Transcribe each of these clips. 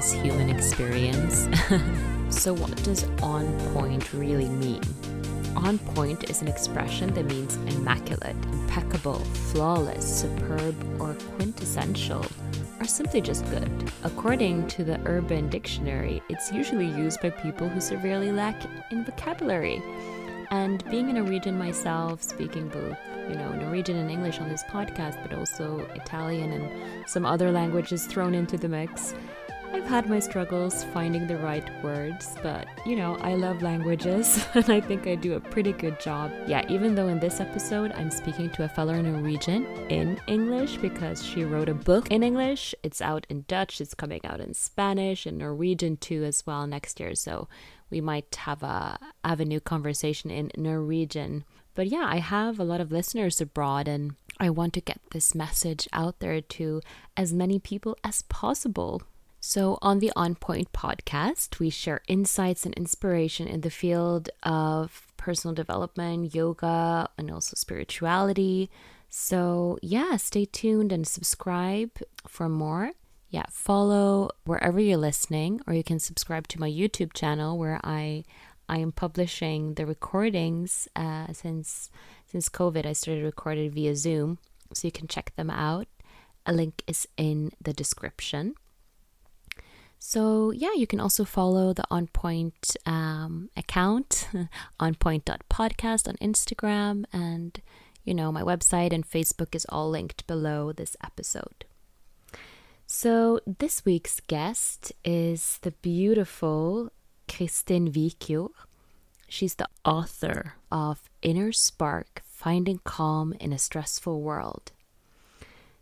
this human experience. so, what does on point really mean? On point is an expression that means immaculate, impeccable, flawless, superb, or quintessential, or simply just good. According to the Urban Dictionary, it's usually used by people who severely lack in vocabulary. And being in a Norwegian myself, speaking both, you know, Norwegian and English on this podcast, but also Italian and some other languages thrown into the mix, I've had my struggles finding the right words, but you know, I love languages and I think I do a pretty good job. Yeah, even though in this episode I'm speaking to a fellow Norwegian in English because she wrote a book in English. It's out in Dutch, it's coming out in Spanish and Norwegian too as well next year. So we might have a have a new conversation in Norwegian. But yeah, I have a lot of listeners abroad and I want to get this message out there to as many people as possible. So, on the On Point podcast, we share insights and inspiration in the field of personal development, yoga, and also spirituality. So, yeah, stay tuned and subscribe for more. Yeah, follow wherever you're listening, or you can subscribe to my YouTube channel where I I am publishing the recordings uh, since since COVID. I started recording via Zoom, so you can check them out. A link is in the description. So, yeah, you can also follow the On Point um, account, onpoint.podcast on Instagram, and you know, my website and Facebook is all linked below this episode. So, this week's guest is the beautiful Kristin Vikjord. She's the author of Inner Spark Finding Calm in a Stressful World.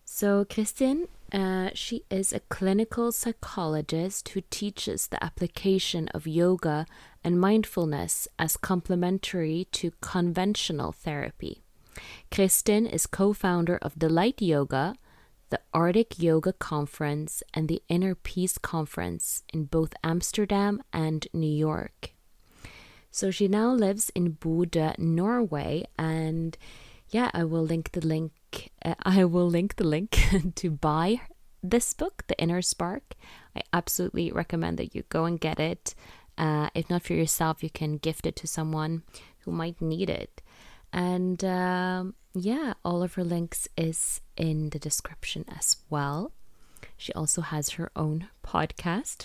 So, Kristin uh, she is a clinical psychologist who teaches the application of yoga and mindfulness as complementary to conventional therapy. Kristin is co founder of Delight Yoga, the Arctic Yoga Conference, and the Inner Peace Conference in both Amsterdam and New York. So she now lives in Bodø, Norway, and yeah, I will link the link. Uh, I will link the link to buy this book, The Inner Spark. I absolutely recommend that you go and get it. Uh, if not for yourself, you can gift it to someone who might need it. And um, yeah, all of her links is in the description as well. She also has her own podcast,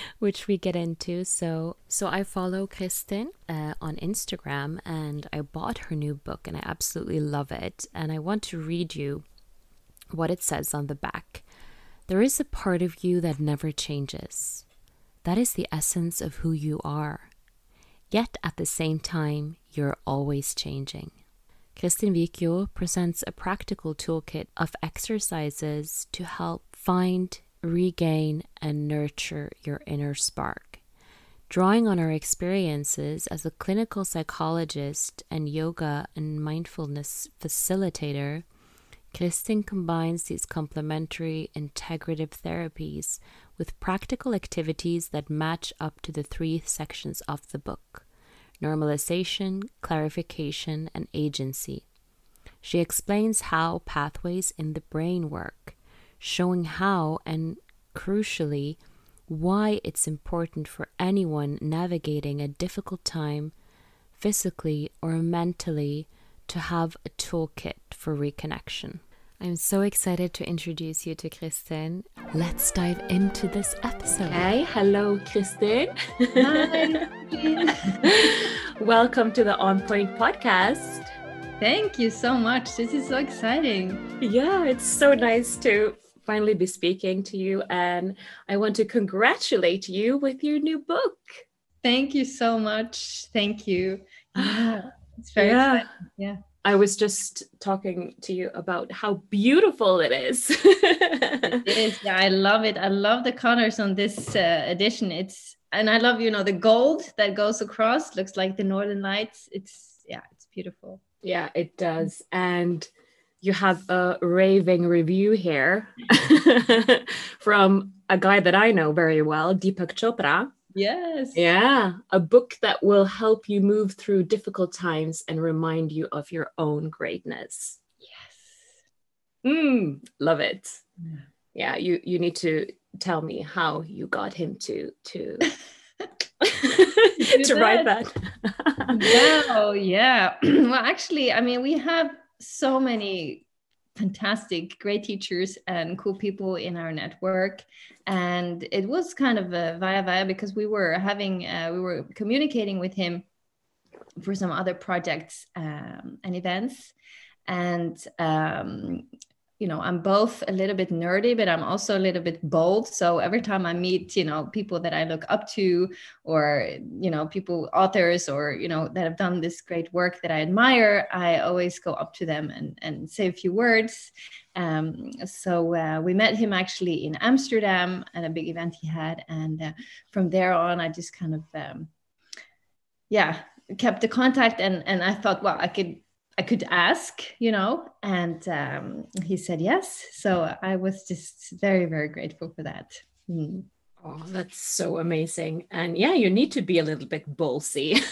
which we get into. So, so I follow Kristin uh, on Instagram, and I bought her new book, and I absolutely love it. And I want to read you what it says on the back. There is a part of you that never changes. That is the essence of who you are. Yet at the same time, you're always changing. Kristin Vikjord presents a practical toolkit of exercises to help find, regain, and nurture your inner spark. Drawing on our experiences as a clinical psychologist and yoga and mindfulness facilitator, Kristin combines these complementary integrative therapies with practical activities that match up to the three sections of the book normalization, clarification, and agency. She explains how pathways in the brain work, showing how and crucially why it's important for anyone navigating a difficult time, physically or mentally, to have a toolkit for reconnection. I'm so excited to introduce you to Kristin. Let's dive into this episode. Hey, hello, Kristin. Hi. Welcome to the On Point podcast. Thank you so much. This is so exciting. Yeah, it's so nice to finally be speaking to you. And I want to congratulate you with your new book. Thank you so much. Thank you. Yeah, it's very yeah. exciting. Yeah. I was just talking to you about how beautiful it is. it is. Yeah, I love it. I love the colors on this uh, edition. It's and I love you know the gold that goes across looks like the northern lights. It's yeah, it's beautiful. Yeah, it does. And you have a raving review here from a guy that I know very well, Deepak Chopra. yes. Yeah, a book that will help you move through difficult times and remind you of your own greatness. Yes. Mm, love it. Yeah. Yeah, you you need to tell me how you got him to to to write that. wow, yeah. well, actually, I mean, we have so many fantastic, great teachers and cool people in our network. And it was kind of a via via because we were having, uh, we were communicating with him for some other projects um, and events. And um, you know i'm both a little bit nerdy but i'm also a little bit bold. So every time i meet you know people that i look up to or you know people authors or you know that have done this great work that i admire i always go up to them and, and say a few words. Um, so uh, we met him actually in amsterdam at a big event he had. And uh, from there on i just kind of um, yeah kept the contact. And and i thought well i could I could ask, you know, and um, he said yes. So I was just very, very grateful for that. Mm. Oh, that's so amazing. And yeah, you need to be a little bit ballsy.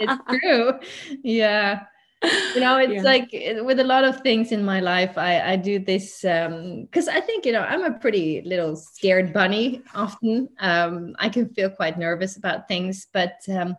it's true. Yeah. You know, it's yeah. like with a lot of things in my life, I, I do this because um, I think, you know, I'm a pretty little scared bunny often. Um, I can feel quite nervous about things, but um,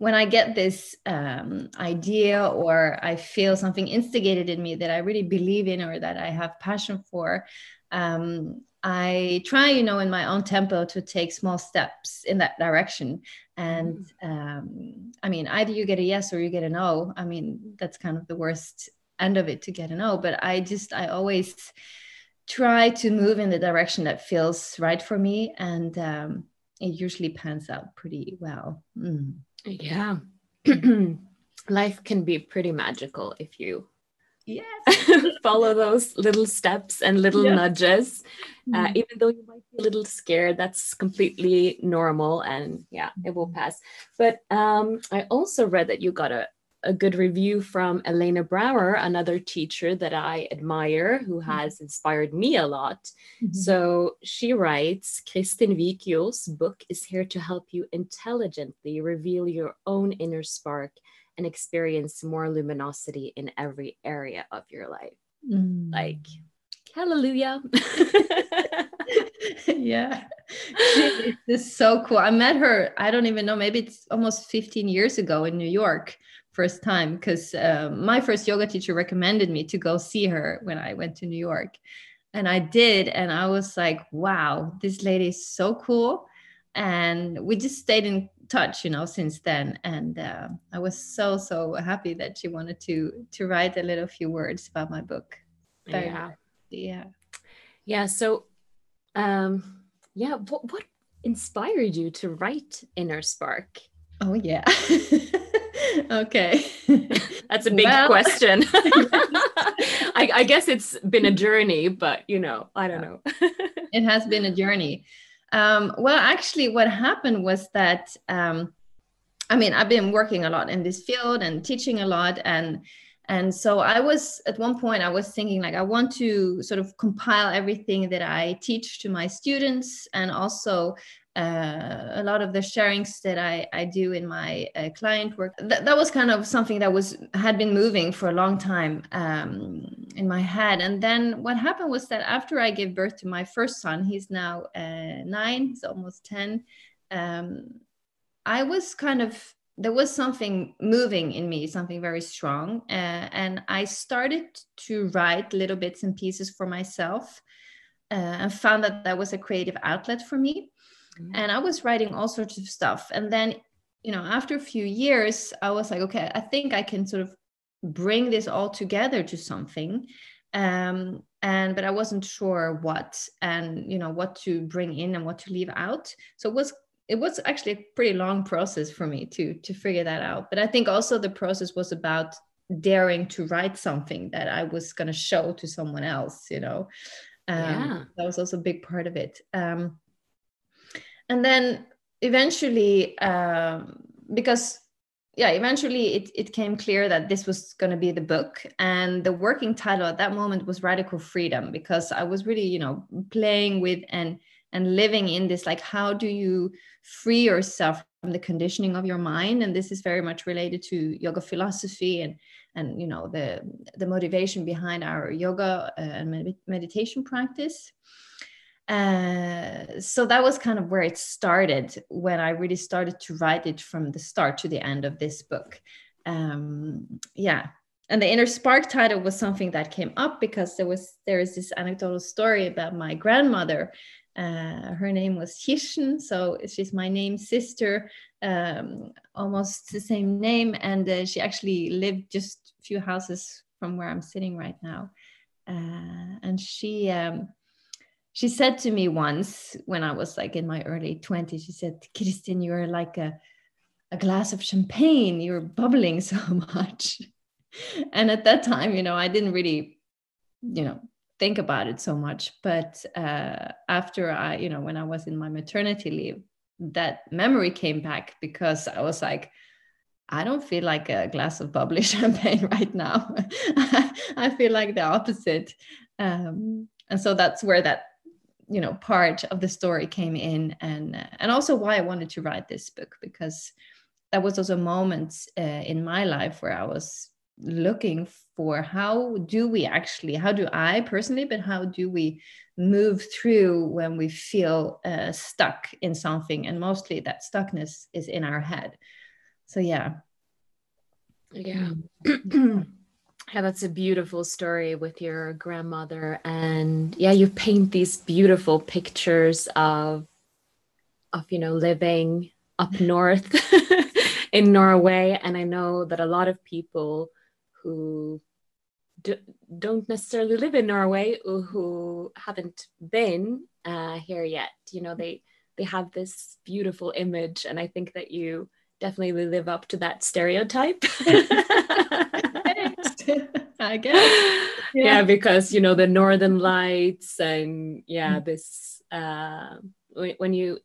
when I get this um, idea or I feel something instigated in me that I really believe in or that I have passion for, um, I try, you know, in my own tempo to take small steps in that direction. And mm. um, I mean, either you get a yes or you get a no. I mean, that's kind of the worst end of it to get a no. But I just, I always try to move in the direction that feels right for me. And um, it usually pans out pretty well. Mm. Yeah. Life can be pretty magical if you yes follow those little steps and little yeah. nudges uh, mm. even though you might be a little scared that's completely normal and yeah it will pass but um, i also read that you got a a good review from Elena Brower, another teacher that I admire who mm-hmm. has inspired me a lot. Mm-hmm. So she writes Kristin Vikjord's book is here to help you intelligently reveal your own inner spark and experience more luminosity in every area of your life. Mm. Like, hallelujah. yeah. This is so cool. I met her, I don't even know, maybe it's almost 15 years ago in New York first time because uh, my first yoga teacher recommended me to go see her when I went to New York. And I did. And I was like, wow, this lady is so cool. And we just stayed in touch, you know, since then. And uh, I was so, so happy that she wanted to to write a little few words about my book. Very yeah. Yeah. Yeah. So um yeah, what what inspired you to write Inner Spark? Oh yeah. okay. That's a big well, question. I, I, guess it's been a journey, but you know, I don't know. it has been a journey. Um, well, actually, what happened was that um, I mean, I've been working a lot in this field and teaching a lot, and and so I was at one point I was thinking like I want to sort of compile everything that I teach to my students and also uh, a lot of the sharings that I, I do in my uh, client work. Th- that was kind of something that was had been moving for a long time um, in my head. And then what happened was that after I gave birth to my first son, he's now uh, nine, he's almost ten. Um, I was kind of there was something moving in me, something very strong, uh, and I started to write little bits and pieces for myself. Uh, and found that that was a creative outlet for me Mm-hmm. And I was writing all sorts of stuff. And then, you know, after a few years, I was like, okay, I think I can sort of bring this all together to something. Um, and but I wasn't sure what and you know what to bring in and what to leave out. So it was it was actually a pretty long process for me to to figure that out. But I think also the process was about daring to write something that I was going to show to someone else, you know. Um, yeah. That was also a big part of it. Um, and then eventually um, because yeah eventually it, it came clear that this was going to be the book and the working title at that moment was radical freedom because i was really you know playing with and and living in this like how do you free yourself from the conditioning of your mind? And this is very much related to yoga philosophy and and you know the the motivation behind our yoga uh, and med- meditation practice uh, so that was kind of where it started when I really started to write it from the start to the end of this book. Um, yeah, and the inner spark title was something that came up because there was there is this anecdotal story about my grandmother. Uh, her name was Kirsten, so she's my name sister, um, almost the same name, and uh, she actually lived just a few houses from where I'm sitting right now. Uh, and she um, she said to me once when I was like in my early 20s, she said, Kristin, you're like a, a glass of champagne. You're bubbling so much. and at that time, you know, I didn't really, you know, think about it so much. But uh, after I, you know, when I was in my maternity leave, that memory came back because I was like, I don't feel like a glass of bubbly champagne right now. I feel like the opposite. Um, and so that's where that you know part of the story came in and uh, and also why i wanted to write this book because that was also moments uh, in my life where i was looking for how do we actually how do i personally but how do we move through when we feel uh, stuck in something and mostly that stuckness is in our head. So yeah. Yeah Yeah, that's a beautiful story with your grandmother. And yeah, you paint these beautiful pictures of of you know living up north in Norway. And I know that a lot of people who do, not necessarily live in Norway who haven't been uh, here yet, you know, they they have this beautiful image, and I think that you definitely live up to that stereotype. I guess. Yeah. yeah. because you know the northern lights and yeah, mm. this uh, when you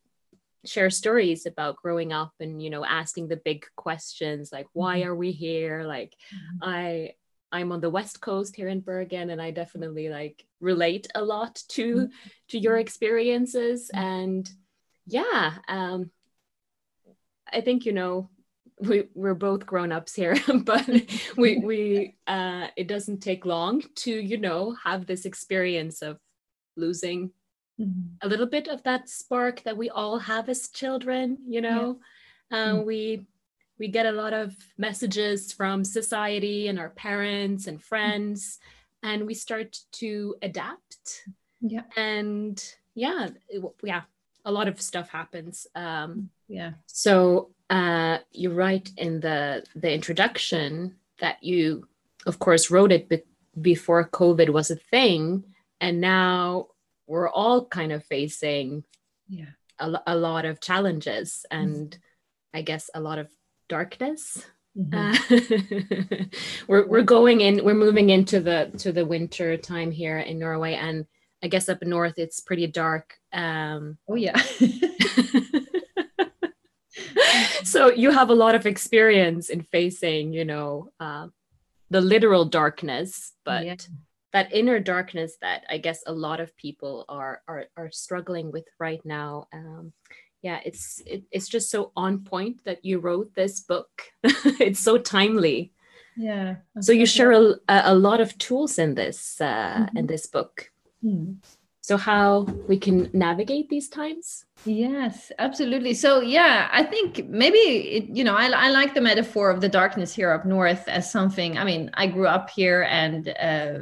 share stories about growing up and you know asking the big questions like why mm-hmm. are we here like mm-hmm. i i'm on the west coast here in bergen and i definitely like relate a lot to mm-hmm. to your experiences mm-hmm. and yeah um i think you know we we're both grown-ups here but we we uh it doesn't take long to you know have this experience of losing mm-hmm. a little bit of that spark that we all have as children you know yeah. uh, mm-hmm. we we get a lot of messages from society and our parents and friends mm-hmm. and we start to adapt yeah and yeah yeah a lot of stuff happens um yeah so uh, you write in the the introduction that you, of course, wrote it be- before COVID was a thing, and now we're all kind of facing yeah a, a lot of challenges and mm-hmm. I guess a lot of darkness. Mm-hmm. Uh, we're we're going in. We're moving into the to the winter time here in Norway, and I guess up north it's pretty dark. Um, oh yeah. so you have a lot of experience in facing, you know, uh, the literal darkness, but yeah. that inner darkness that I guess a lot of people are are, are struggling with right now. Um, yeah, it's it, it's just so on point that you wrote this book. it's so timely. Yeah. So you share a, a lot of tools in this uh, mm-hmm. in this book. Mm. So how we can navigate these times? Yes, absolutely. So yeah, I think maybe it, you know I, I like the metaphor of the darkness here up north as something. I mean, I grew up here, and uh,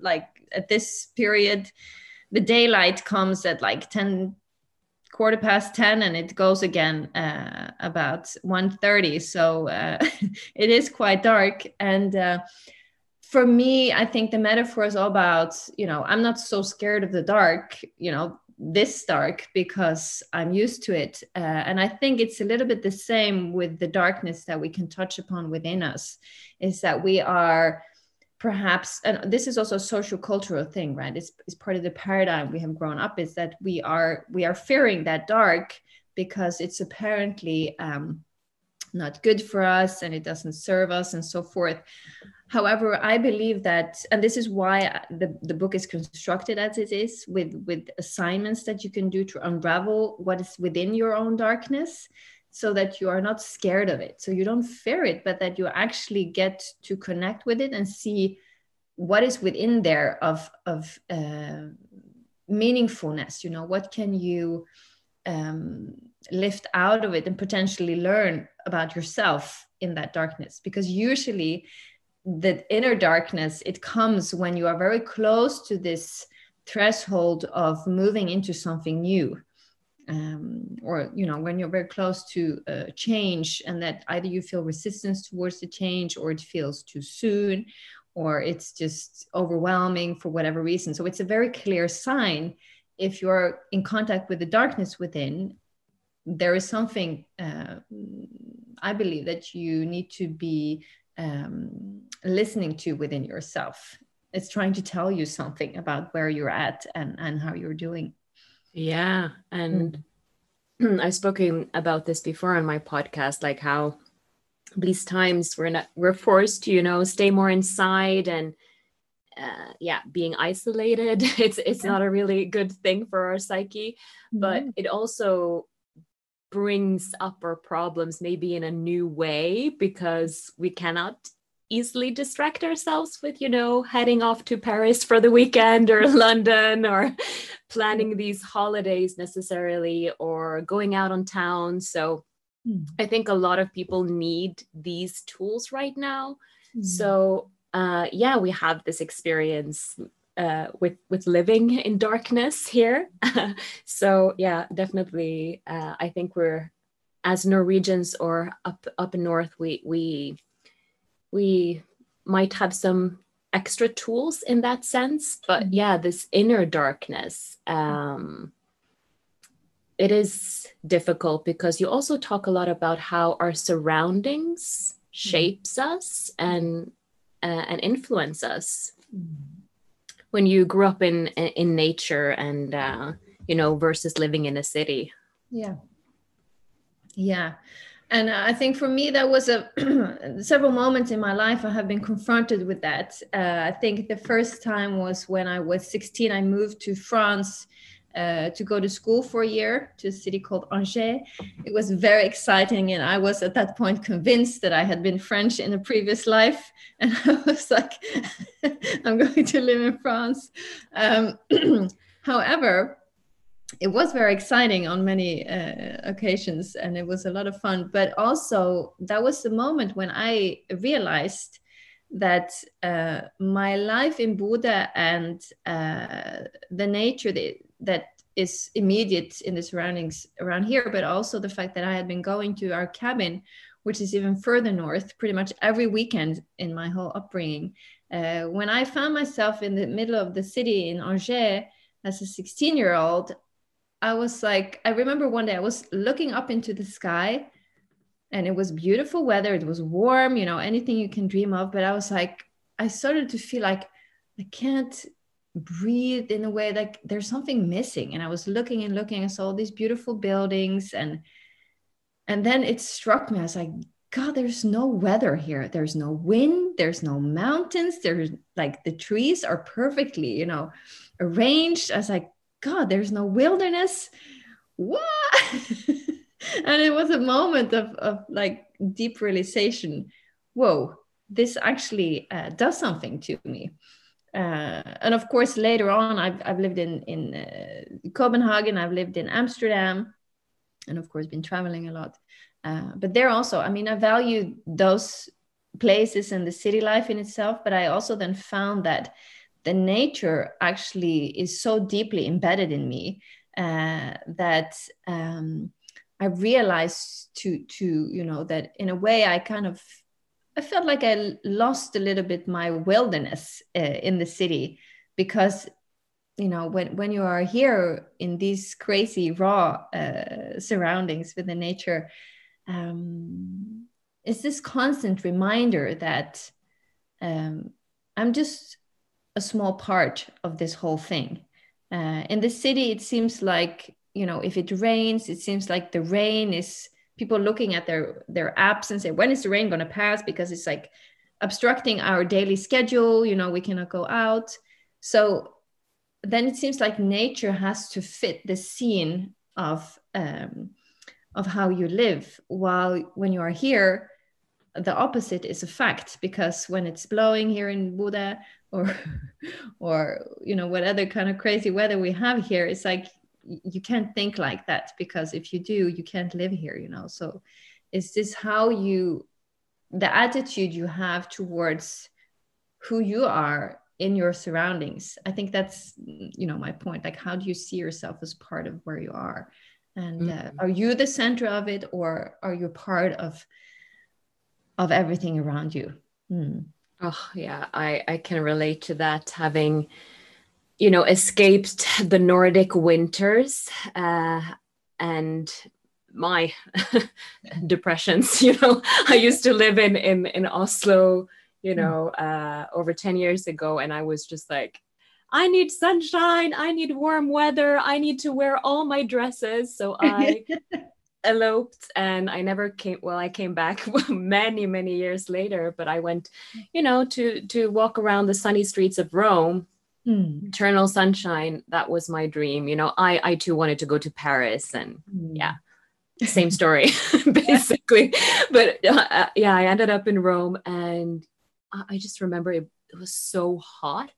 like at this period, the daylight comes at like ten quarter past 10 and it goes again uh, about 1.30 so uh, it is quite dark and uh, for me i think the metaphor is all about you know i'm not so scared of the dark you know this dark because I'm used to it. Uh, and I think it's a little bit the same with the darkness that we can touch upon within us, is that we are perhaps, and this is also a social cultural thing, right? It's, it's part of the paradigm we have grown up is that we are we are fearing that dark because it's apparently um, not good for us and it doesn't serve us and so forth. However i believe that and this is why the, the book is constructed as it is with with assignments that you can do to unravel what is within your own darkness so that you are not scared of it. So you don't fear it but that you actually get to connect with it and see what is within there of of uh, meaningfulness you know what can you um, lift out of it and potentially learn about yourself in that darkness. Because usually the inner darkness it comes when you are very close to this threshold of moving into something new. Um, or you know when you're very close to a change and that either you feel resistance towards the change or it feels too soon or it's just overwhelming for whatever reason. So it's a very clear sign if you're in contact with the darkness within there is something uh, i believe that you need to be um, listening to within yourself. It's trying to tell you something about where you're at and, and how you're doing. Yeah. And mm. I've spoken about this before on my podcast, like how these times we're not we're forced to, you know, stay more inside and uh, yeah, being isolated. It's it's yeah. not a really good thing for our psyche, but mm. it also brings up our problems maybe in a new way because we cannot easily distract ourselves with you know heading off to paris for the weekend or london or planning these holidays necessarily or going out on town so mm. i think a lot of people need these tools right now mm. so uh, yeah we have this experience uh, with with living in darkness here. so yeah, definitely. Uh, I think we're as Norwegians or up up north, we we we might have some extra tools in that sense. But mm-hmm. yeah, this inner darkness. Um, it is difficult because you also talk a lot about how our surroundings mm-hmm. shapes us and uh, and influence us. Mm-hmm when you grew up in in nature and uh, you know versus living in a city? Yeah. Yeah. And i think for me that was a several moments in my life i have been confronted with that. Uh, i think the first time was when i was 16 i moved to france uh, to go to school for a year to a city called Angers. It was very exciting, and I was at that point convinced that I had been French in a previous life, and I was like, "I'm going to live in France." Um, however, it was very exciting on many uh, occasions, and it was a lot of fun. But also, that was the moment when I realized that uh, my life in Bodø and uh, the nature that, that is immediate in the surroundings around here, but also the fact that I had been going to our cabin, which is even further north, pretty much every weekend in my whole upbringing. Uh, when I found myself in the middle of the city in Angers as a 16 year old, I was like, I remember one day I was looking up into the sky and it was beautiful weather it was warm you know anything you can dream of but i was like i started to feel like i can't breathe in a way like there's something missing. And i was looking and looking i saw all these beautiful buildings and and then it struck me i was like god there's no weather here. There's no wind there's no mountains there's like the trees are perfectly you know arranged. I was like god there's no wilderness? What? And it was a moment of, of like deep realization. Whoa this actually uh, does something to me uh, and of course later on i've, I've lived in in uh, copenhagen i've lived in amsterdam and of course been traveling a lot. Uh, but there also i mean i value those places and the city life in itself but i also then found that the nature actually is so deeply embedded in me uh, that um, I realized to to you know that in a way I kind of I felt like I lost a little bit my wilderness uh, in the city because you know when when you are here in these crazy raw uh, surroundings with the nature um, it's this constant reminder that um, I'm just a small part of this whole thing. Uh, in the city, it seems like you know if it rains it seems like the rain is people looking at their their apps and say when is the rain going to pass? Because it's like obstructing our daily schedule you know we cannot go out. So then it seems like nature has to fit the scene of um, of how you live. While when you are here the opposite is a fact because when it's blowing here in Bodø or or you know what other kind of crazy weather we have here it's like you can't think like that because if you do you can't live here you know? So is this how you the attitude you have towards who you are in your surroundings? I think that's you know my point. Like how do you see yourself as part of where you are? And uh, mm-hmm. are you the center of it or are you part of of everything around you? Mm. oh yeah. I i can relate to that having you know escaped the nordic winters uh, and my depressions you know i used to live in in in oslo you hmm. know uh over 10 years ago and i was just like i need sunshine i need warm weather i need to wear all my dresses so i eloped and i never came well i came back many many years later but i went you know to to walk around the sunny streets of rome mm. eternal sunshine that was my dream you know i i too wanted to go to paris and mm. yeah same story basically but uh, uh, yeah i ended up in rome and i just remember it, it was so hot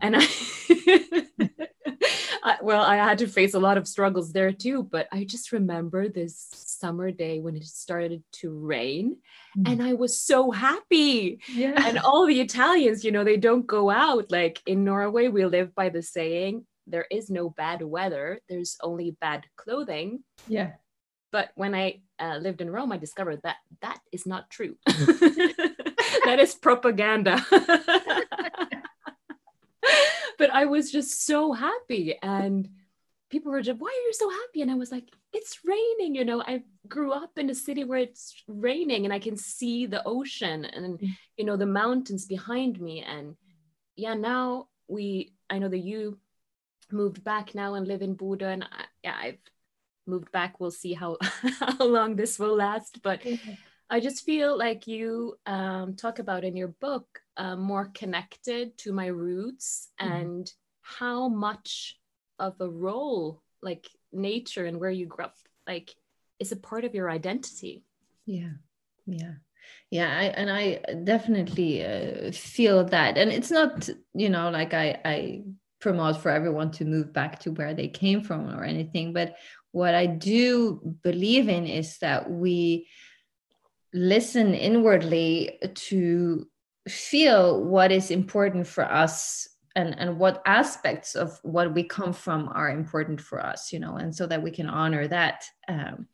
and I, I, well i had to face a lot of struggles there too but i just remember this summer day when it started to rain mm. and i was so happy yeah. and all the italians you know they don't go out like in norway we live by the saying there is no bad weather there's only bad clothing yeah but when I uh, lived in Rome, I discovered that that is not true. that is propaganda. But I was just so happy. And people were just, why are you so happy? And I was like, it's raining. You know, I grew up in a city where it's raining and I can see the ocean and, mm. you know, the mountains behind me. And yeah, now we, I know that you moved back now and live in Bodø. And I, yeah, I've moved back we'll see how how long this will last but i just feel like you um, talk about in your book uh, more connected to my roots mm-hmm. and how much of a role like nature and where you grew up like is a part of your identity. Yeah yeah. Yeah I, and i definitely uh, feel that. And it's not you know like i i promote for everyone to move back to where they came from or anything but what I do believe in is that we listen inwardly to feel what is important for us and, and what aspects of what we come from are important for us, you know, and so that we can honor that. Um,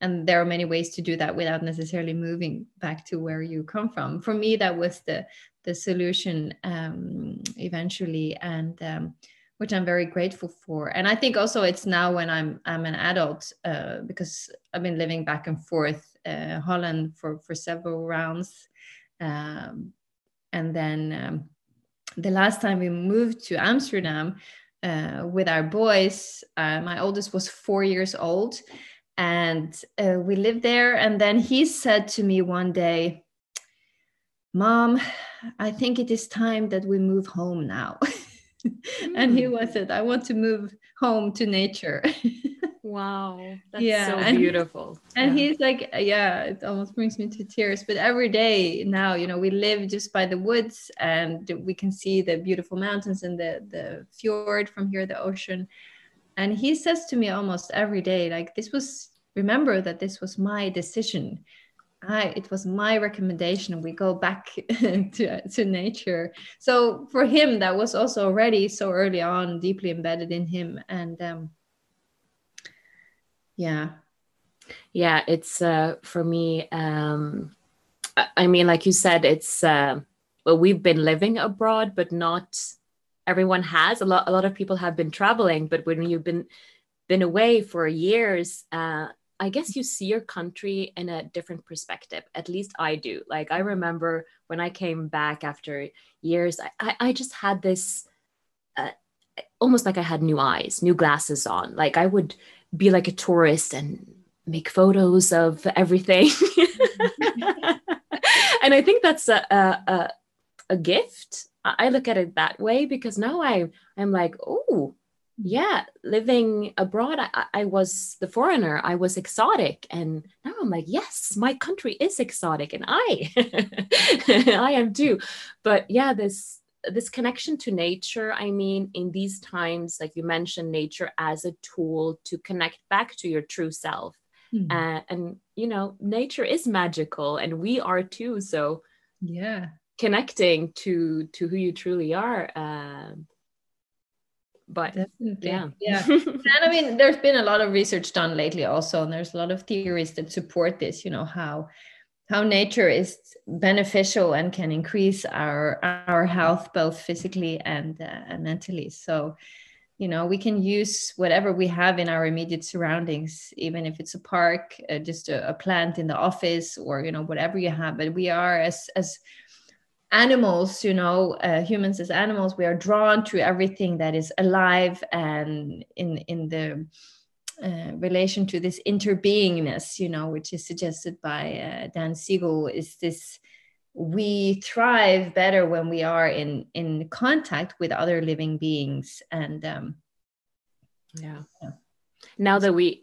and there are many ways to do that without necessarily moving back to where you come from. For me, that was the the solution um, eventually, and um, which I'm very grateful for. And I think also it's now when I'm I'm an adult uh, because I've been living back and forth uh, Holland for for several rounds, um, and then um, the last time we moved to Amsterdam uh, with our boys, uh, my oldest was four years old, and uh, we lived there. And then he said to me one day, "Mom, I think it is time that we move home now." and he was it i want to move home to nature. Wow that's yeah, so and beautiful. and yeah. he's like yeah it almost brings me to tears. But every day now you know we live just by the woods and we can see the beautiful mountains and the the fjord from here the ocean. And he says to me almost every day like this was remember that this was my decision I, it was my recommendation. We go back to, to nature. So for him, that was also already so early on, deeply embedded in him. And um, yeah. Yeah, it's uh, for me. Um, I mean, like you said, it's uh, well, we've been living abroad, but not everyone has. A lot, a lot of people have been traveling, but when you've been been away for years, uh, I guess you see your country in a different perspective. At least I do. Like I remember when I came back after years, I, I, I just had this uh, almost like I had new eyes, new glasses on. Like I would be like a tourist and make photos of everything. and I think that's a, a, a gift. I look at it that way because now I I'm like, oh, yeah, living abroad, I, I was the foreigner. I was exotic, and now I'm like, yes, my country is exotic, and I, I am too. But yeah, this this connection to nature. I mean, in these times, like you mentioned, nature as a tool to connect back to your true self mm. uh, and you know nature is magical and we are too so yeah connecting to to who you truly are um but Definitely. yeah. Yeah. And i mean there's been a lot of research done lately also and there's a lot of theories that support this you know how how nature is beneficial and can increase our our health both physically and uh, and mentally. So you know we can use whatever we have in our immediate surroundings even if it's a park uh, just a, a, plant in the office or you know whatever you have but we are as as animals you know uh, humans as animals we are drawn to everything that is alive and in in the uh, relation to this interbeingness you know which is suggested by uh, dan siegel is this we thrive better when we are in in contact with other living beings and um yeah, yeah. now that we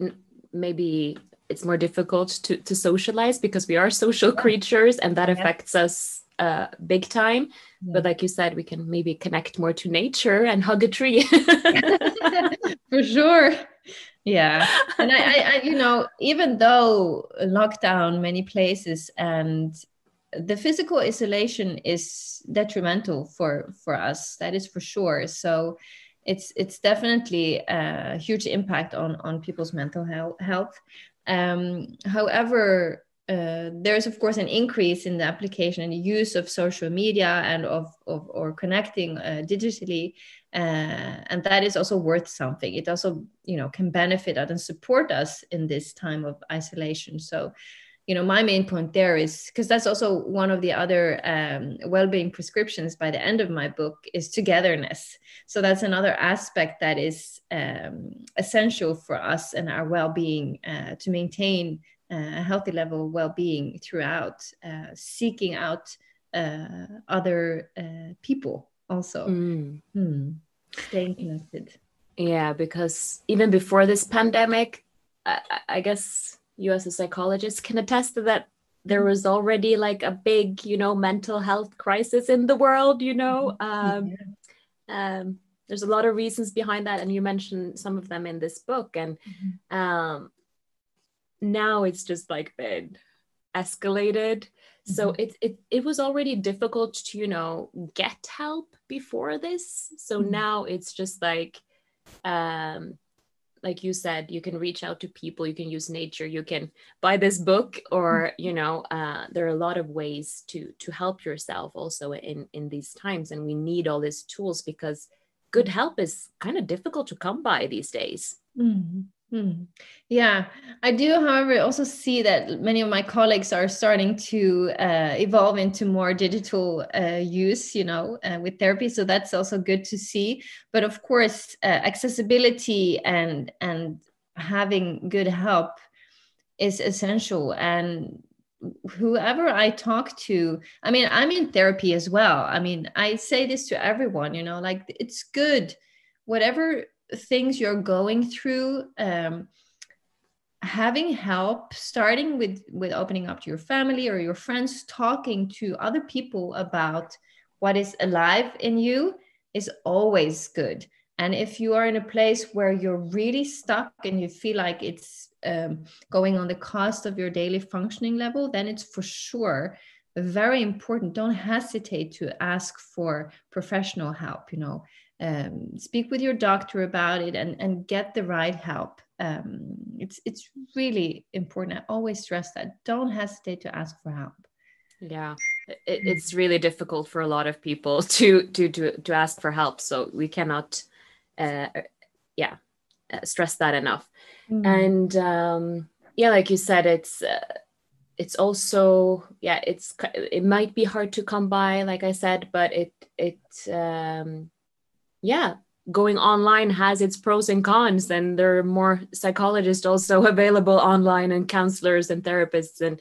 maybe it's more difficult to to socialize because we are social yeah. creatures and that affects us uh big time. But like you said we can maybe connect more to nature and hug a tree. For sure. Yeah. And I, I, I you know even though lockdown many places and the physical isolation is detrimental for for us that is for sure. So it's it's definitely a huge impact on on people's mental health. Um, however uh, there's of course an increase in the application and use of social media and of, of or connecting uh, digitally uh, and that is also worth something. It also you know can benefit us and support us in this time of isolation. So you know my main point there is because that's also one of the other um, well-being prescriptions by the end of my book is togetherness. So that's another aspect that is um, essential for us and our well-being uh, to maintain a healthy level of well-being throughout uh, seeking out uh, other uh, people also mm. mm. staying connected yeah because even before this pandemic I, I guess you as a psychologist can attest to that there was already like a big you know mental health crisis in the world you know mm-hmm. um, um, there's a lot of reasons behind that and you mentioned some of them in this book and mm-hmm. um, now it's just like been escalated mm-hmm. so it, it it was already difficult to you know get help before this so mm-hmm. now it's just like um like you said you can reach out to people you can use nature you can buy this book or mm-hmm. you know uh, there are a lot of ways to to help yourself also in in these times and we need all these tools because good help is kind of difficult to come by these days mm-hmm. Hmm. Yeah, I do, however, also see that many of my colleagues are starting to uh, evolve into more digital uh, use, you know, uh, with therapy. So that's also good to see. But of course, uh, accessibility and and having good help is essential. And whoever I talk to, I mean, I'm in therapy as well. I mean, I say this to everyone, you know, like it's good, whatever things you're going through um, having help starting with with opening up to your family or your friends talking to other people about what is alive in you is always good. And if you are in a place where you're really stuck and you feel like it's um, going on the cost of your daily functioning level then it's for sure very important. Don't hesitate to ask for professional help you know um, speak with your doctor about it and, and get the right help. Um, it's it's really important. I always stress that. Don't hesitate to ask for help. Yeah, it, it's really difficult for a lot of people to to to to ask for help. So we cannot, uh, yeah, uh, stress that enough. Mm. And um, yeah, like you said, it's. Uh, it's also yeah it's it might be hard to come by like i said but it it um yeah going online has its pros and cons and there are more psychologists also available online and counselors and therapists and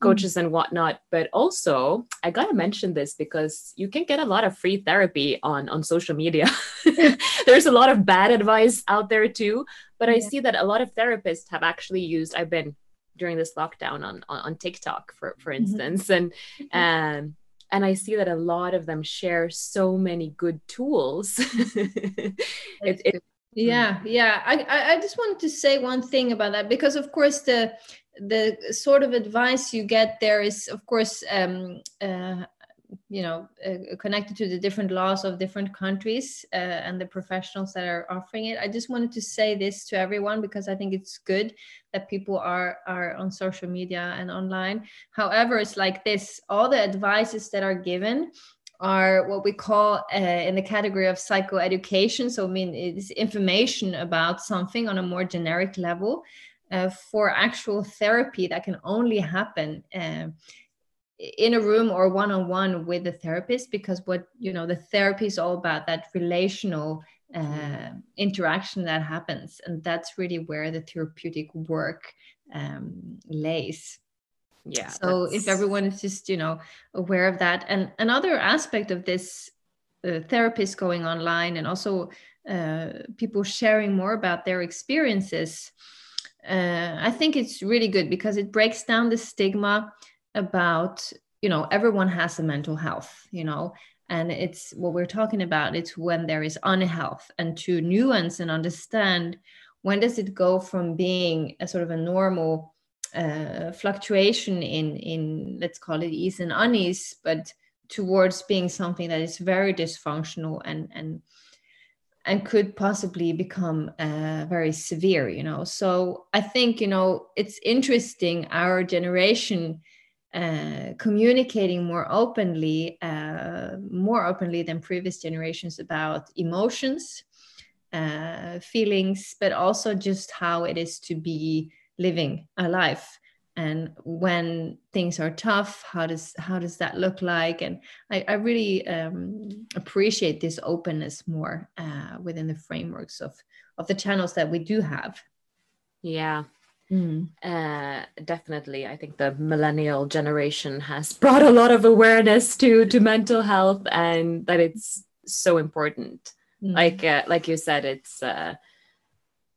coaches and whatnot but also i gotta mention this because you can get a lot of free therapy on on social media there's a lot of bad advice out there too but i see that a lot of therapists have actually used i've been during this lockdown on on, on tiktok for for mm-hmm. instance mm-hmm. and um and i see that a lot of them share so many good tools. It, it, yeah yeah. I, I just wanted to say one thing about that because of course the the sort of advice you get there is of course um, uh, you know uh, connected to the different laws of different countries uh, and the professionals that are offering it. I just wanted to say this to everyone because i think it's good that people are are on social media and online. However it's like this all the advices that are given are what we call uh, in the category of psychoeducation. So i mean it's information about something on a more generic level uh, for actual therapy that can only happen uh, in a room or one-on-one with the therapist because what you know the therapy is all about that relational uh, interaction that happens. And that's really where the therapeutic work um, lays. Yeah so that's... if everyone is just you know aware of that. And another aspect of this uh, therapists going online and also uh, people sharing more about their experiences uh, i think it's really good because it breaks down the stigma about you know everyone has a mental health you know and it's what we're talking about it's when there is unhealth and to nuance and understand when does it go from being a sort of a normal uh, fluctuation in in let's call it ease and unease but towards being something that is very dysfunctional and and and could possibly become uh, very severe you know? So i think you know it's interesting our generation uh, communicating more openly, uh, more openly than previous generations about emotions, uh, feelings, but also just how it is to be living a life. And when things are tough, how does how does that look like? And I, I really um, appreciate this openness more uh, within the frameworks of of the channels that we do have. Yeah, Mm. Uh, definitely, I think the millennial generation has brought a lot of awareness to to mental health and that it's so important. Mm. Like uh, like you said, it's uh,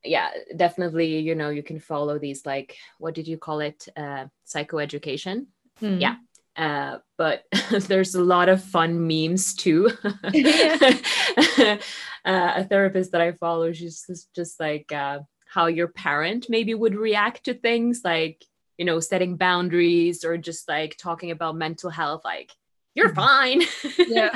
yeah, definitely. You know, you can follow these like what did you call it? Uh, psychoeducation. Mm. Yeah, uh, but there's a lot of fun memes too. uh, a therapist that I follow, she's just, just like uh, how your parent maybe would react to things like you know setting boundaries or just like talking about mental health like you're mm-hmm. fine yeah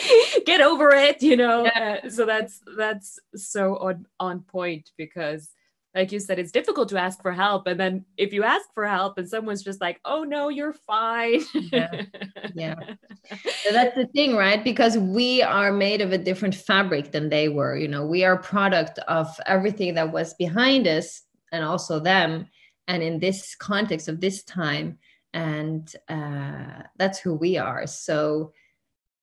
get over it you know yeah. uh, so that's that's so on on point because like you said, it's difficult to ask for help. And then if you ask for help and someone's just like, oh no, you're fine. yeah. yeah. So that's the thing, right? Because we are made of a different fabric than they were. You know, we are product of everything that was behind us and also them. And in this context of this time, and uh, that's who we are. So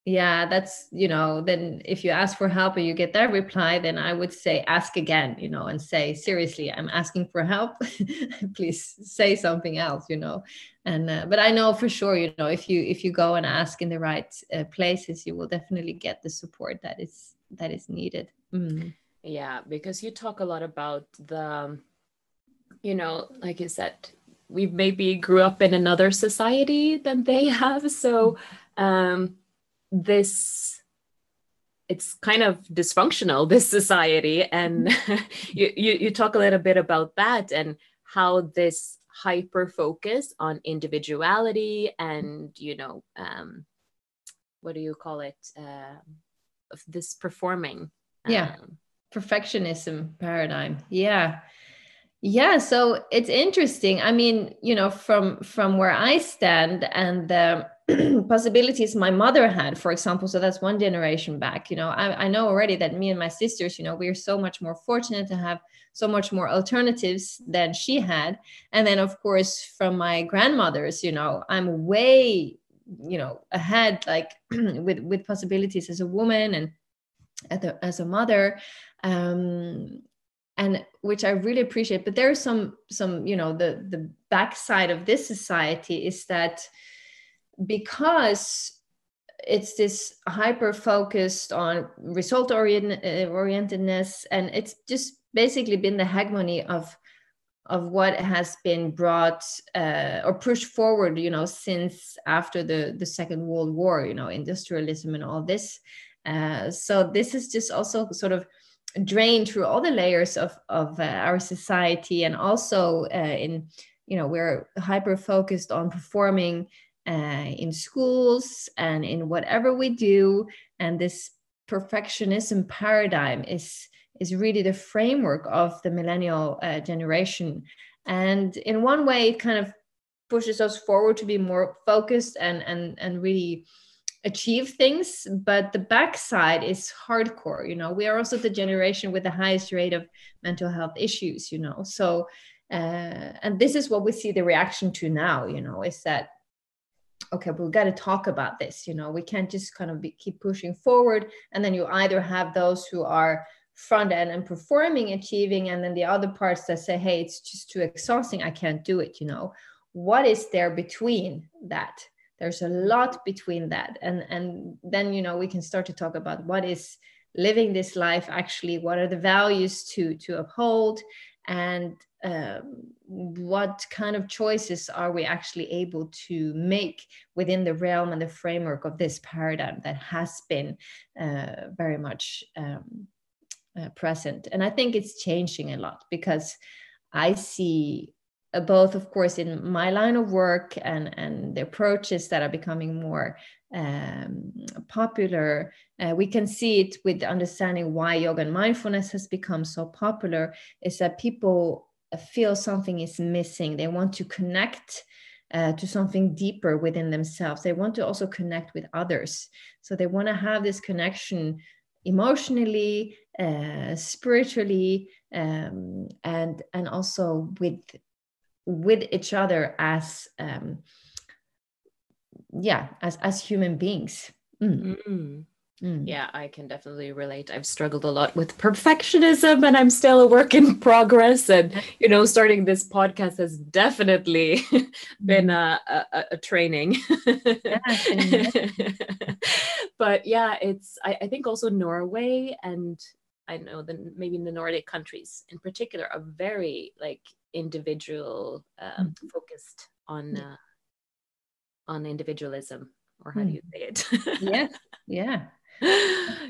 yeah that's you know then if you ask for help and you get that reply then i would say ask again you know and say seriously i'm asking for help. Please say something else you know? And uh, but i know for sure you know if you if you go and ask in the right uh, places you will definitely get the support that is that is needed. Mm. yeah because you talk a lot about the you know like you said we maybe grew up in another society than they have. So um this it's kind of dysfunctional this society. And you, you, you talk a little bit about that and how this hyper focus on individuality and you know um what do you call it? Uh, of this performing yeah. um, perfectionism paradigm. Yeah yeah so it's interesting. I mean you know from from where i stand and the possibilities my mother had for example so that's one generation back you know I, I know already that me and my sisters you know we're so much more fortunate to have so much more alternatives than she had. And then of course from my grandmothers you know i'm way you know ahead like with with possibilities as a woman and as a, as a mother. Um and which I really appreciate. But there's some some you know the the backside of this society is that because it's this hyper focused on result orient, orientedness and it's just basically been the hegemony of of what has been brought uh, or pushed forward you know since after the the second world war you know industrialism and all this uh, so this is just also sort of drained through all the layers of of uh, our society and also uh, in you know we're hyper focused on performing uh, in schools and in whatever we do. And this perfectionism paradigm is is really the framework of the millennial uh, generation. And in one way it kind of pushes us forward to be more focused and and and really achieve things but the backside is hardcore you know? We are also the generation with the highest rate of mental health issues you know? So uh, and this is what we see the reaction to now you know is that okay we've got to talk about this you know? We can't just kind of be, keep pushing forward and then you either have those who are front end and performing achieving and then the other parts that say hey it's just too exhausting i can't do it you know? What is there between that there's a lot between that. And and then you know we can start to talk about what is living this life actually what are the values to to uphold and um, what kind of choices are we actually able to make within the realm and the framework of this paradigm that has been uh, very much um, uh, present. And i think it's changing a lot because i see both of course in my line of work and and the approaches that are becoming more um, popular uh, we can see it with understanding why yoga and mindfulness has become so popular is that people feel something is missing. They want to connect uh, to something deeper within themselves. They want to also connect with others. So they want to have this connection emotionally uh, spiritually um, and and also with with each other as um, yeah as as human beings mm. Mm. Mm. Yeah, I can definitely relate. I've struggled a lot with perfectionism and I'm still a work in progress. And, you know, starting this podcast has definitely been mm. a, a, a training. but yeah, it's, I, I, think also Norway and I know that maybe in the Nordic countries in particular are very like individual um, mm. focused on, uh, on individualism or how do you say it? yeah, yeah.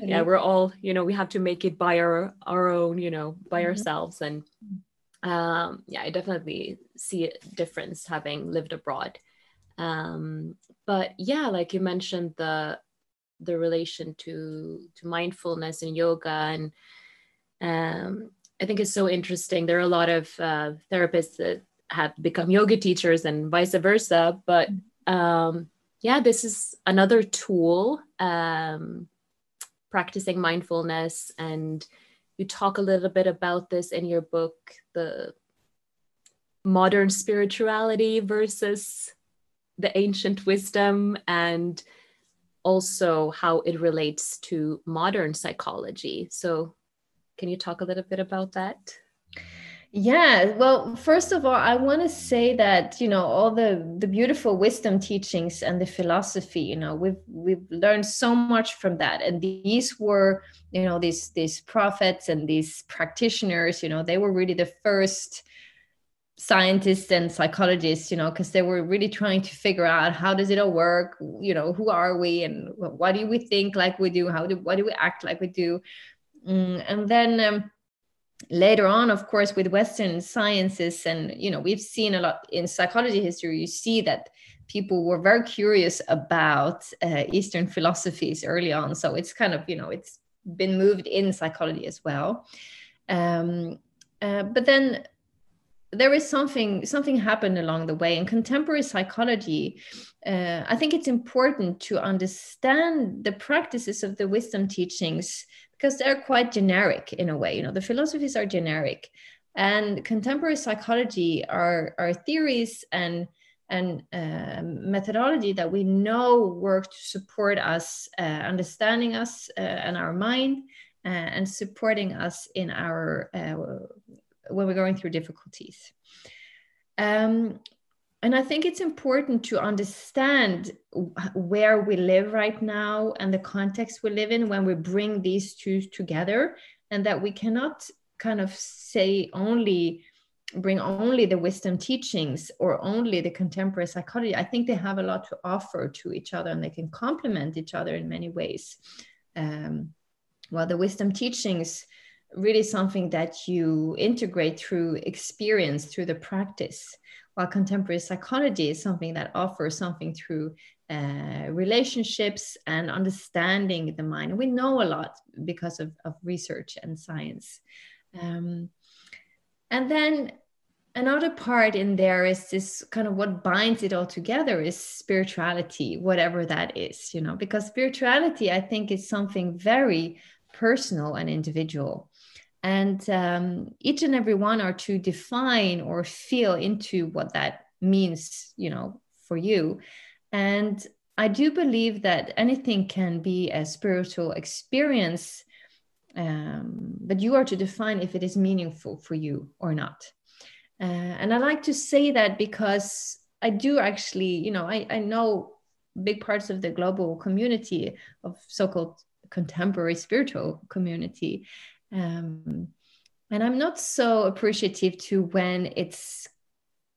Yeah we're all you know we have to make it by our our own you know by mm-hmm. ourselves. And um yeah i definitely see a difference having lived abroad. Um but yeah like you mentioned the the relation to to mindfulness and yoga and um i think is so interesting. There are a lot of uh, therapists that have become yoga teachers and vice versa but um yeah this is another tool um practicing mindfulness. And you talk a little bit about this in your book the modern spirituality versus the ancient wisdom and also how it relates to modern psychology. So can you talk a little bit about that yeah, well, first of all, I want to say that you know all the the beautiful wisdom teachings and the philosophy. You know, we've we've learned so much from that, and these were you know these these prophets and these practitioners. You know, they were really the first scientists and psychologists you know because they were really trying to figure out how does it all work you know who are we and what do we think like we do how do what do we act like we do mm, and then um, later on of course with western sciences and you know we've seen a lot in psychology history you see that people were very curious about uh, eastern philosophies early on. So it's kind of you know it's been moved in psychology as well. Um, uh, but then there is something something happened along the way. In contemporary psychology uh, i think it's important to understand the practices of the wisdom teachings because they're quite generic in a way. You know, the philosophies are generic, and contemporary psychology are are theories and and uh, methodology that we know work to support us uh, understanding us uh, and our mind uh, and supporting us in our uh, when we're going through difficulties. Um, and I think it's important to understand where we live right now and the context we live in when we bring these two together, and that we cannot kind of say only bring only the wisdom teachings or only the contemporary psychology. I think they have a lot to offer to each other and they can complement each other in many ways. Um, well, the wisdom teachings really something that you integrate through experience, through the practice while contemporary psychology is something that offers something through uh, relationships and understanding the mind. We know a lot because of, of research and science. Um, and then another part in there is this kind of what binds it all together is spirituality, whatever that is, you know, because spirituality, I think, is something very personal and individual and um, each and every one are to define or feel into what that means you know for you. And i do believe that anything can be a spiritual experience um, but you are to define if it is meaningful for you or not. Uh, and i like to say that because i do actually you know I, I know big parts of the global community of so-called contemporary spiritual community um, and i'm not so appreciative to when it's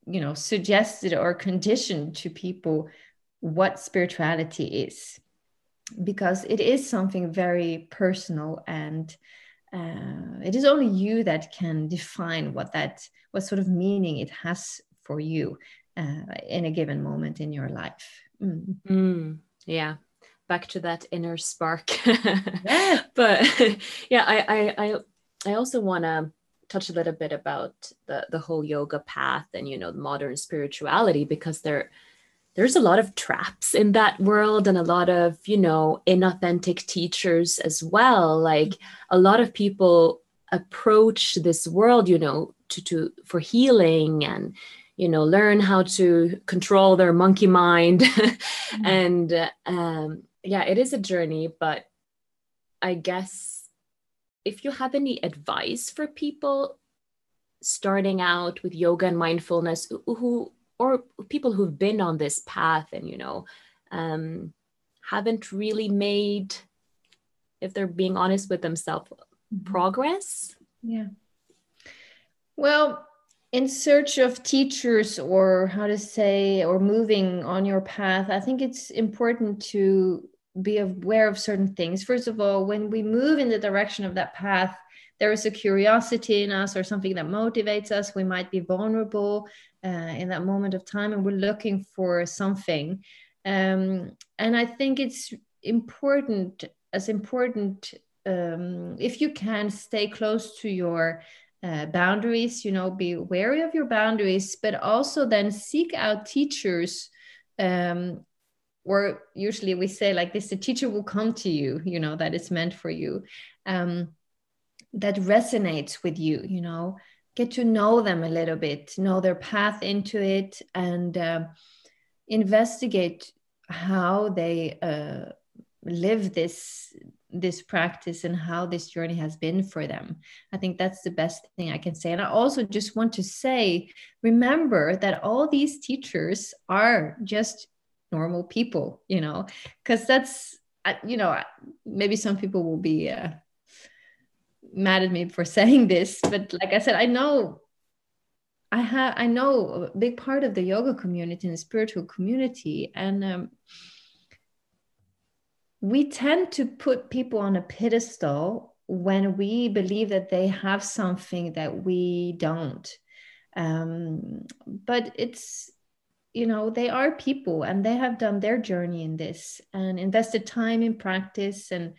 you know suggested or conditioned to people what spirituality is because it is something very personal and uh, it is only you that can define what that what sort of meaning it has for you uh, in a given moment in your life mm. Mm, yeah back to that inner spark yeah. but yeah I, I i i also want to touch a little bit about the the whole yoga path and you know modern spirituality because there there's a lot of traps in that world and a lot of you know inauthentic teachers as well like a lot of people approach this world you know to to for healing and you know learn how to control their monkey mind mm-hmm. and um yeah, it is a journey, but I guess if you have any advice for people starting out with yoga and mindfulness who or people who've been on this path and you know um, haven't really made if they're being honest with themselves mm-hmm. progress yeah well in search of teachers or how to say or moving on your path i think it's important to be aware of certain things. First of all, when we move in the direction of that path, there is a curiosity in us or something that motivates us. We might be vulnerable uh, in that moment of time and we're looking for something. Um, and I think it's important, as important, um, if you can stay close to your uh, boundaries, you know, be wary of your boundaries, but also then seek out teachers um, or usually we say like this the teacher will come to you you know that is meant for you um, that resonates with you you know get to know them a little bit know their path into it and uh, investigate how they uh, live this this practice and how this journey has been for them. I think that's the best thing i can say. And i also just want to say remember that all these teachers are just normal people you know? Because that's you know maybe some people will be uh, mad at me for saying this but like i said i know i have i know a big part of the yoga community and the spiritual community and um, we tend to put people on a pedestal when we believe that they have something that we don't. Um, but it's you know they are people and they have done their journey in this and invested time in practice and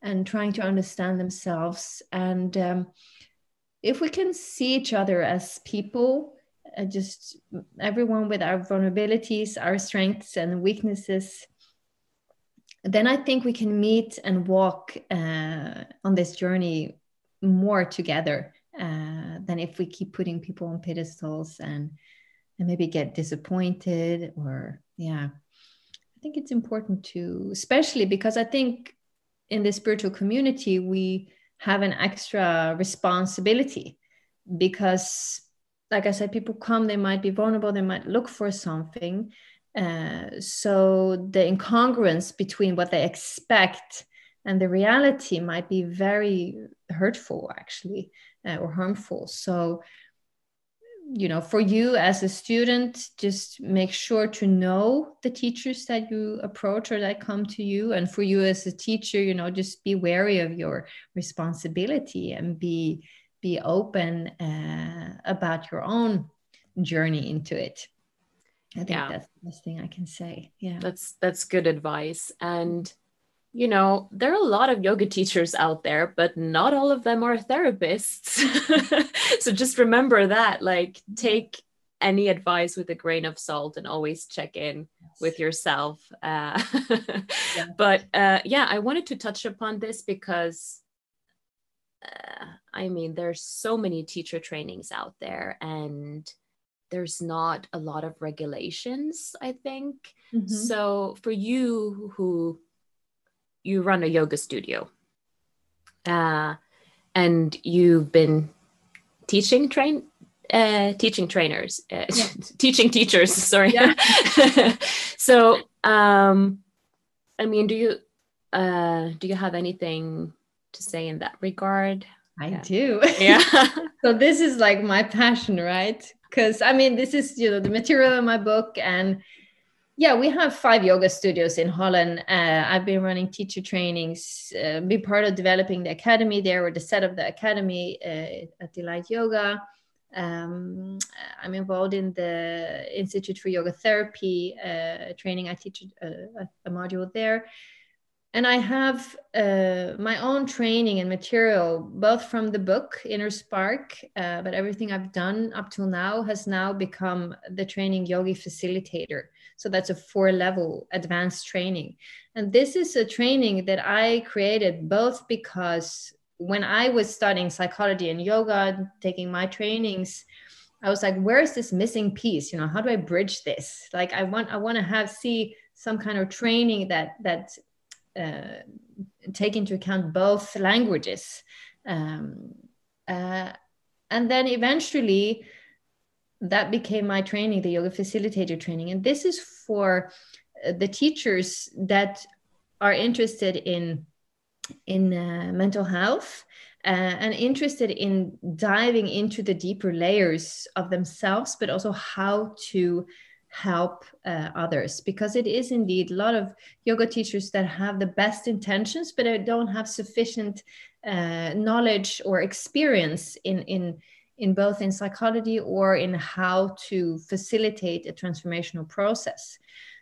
and trying to understand themselves. And um, if we can see each other as people uh, just everyone with our vulnerabilities our strengths and weaknesses then i think we can meet and walk uh, on this journey more together uh, than if we keep putting people on pedestals and and maybe get disappointed or yeah. I think it's important to especially because i think in the spiritual community we have an extra responsibility because like i said people come they might be vulnerable they might look for something uh, so the incongruence between what they expect and the reality might be very hurtful actually uh, or harmful. So you know for you as a student just make sure to know the teachers that you approach or that come to you. And for you as a teacher you know just be wary of your responsibility and be be open uh, about your own journey into it. I think yeah. that's the best thing i can say. Yeah. That's that's good advice. And you know, there are a lot of yoga teachers out there, but not all of them are therapists. so just remember that, like, take any advice with a grain of salt and always check in with yourself. Uh, yeah. But uh, yeah, I wanted to touch upon this because uh, I mean, there's so many teacher trainings out there, and there's not a lot of regulations, I think. Mm-hmm. So for you who you run a yoga studio. Uh, and you've been teaching train uh, teaching trainers uh, yeah. teaching teachers sorry. Yeah. so um i mean do you uh do you have anything to say in that regard? I yeah. do. Yeah. So this is like my passion right? Because i mean this is you know the material in my book and yeah, we have five yoga studios in Holland. Uh, I've been running teacher trainings, uh, be part of developing the academy there, or the set of the academy uh, at Delight Yoga. Um, I'm involved in the Institute for Yoga Therapy uh, training. I teach a, uh, a, module there. And I have uh, my own training and material, both from the book Inner Spark, but everything I've done up till now has now become the training yogi facilitator so that's a four level advanced training. And this is a training that I created both because when I was studying psychology and yoga, taking my trainings, I was like, where is this missing piece? You know, how do I bridge this? Like I want I want to have see some kind of training that that uh, take into account both languages. Um, uh, and then eventually that became my training, the yoga facilitator training. And this is for uh, the teachers that are interested in in uh, mental health uh, and interested in diving into the deeper layers of themselves, but also how to help uh, others because it is indeed a lot of yoga teachers that have the best intentions but don't have sufficient uh, knowledge or experience in in in both in psychology or in how to facilitate a transformational process.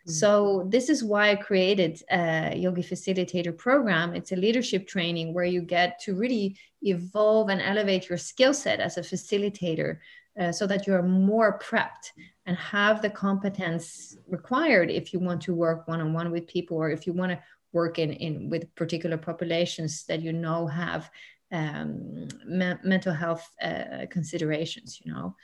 Mm-hmm. So this is why I created a yogi facilitator program. It's a leadership training where you get to really evolve and elevate your skill set as a facilitator uh, so that you're more prepped and have the competence required if you want to work one-on-one with people or if you want to work in, in with particular populations that you know have um, me- mental health uh, considerations you know?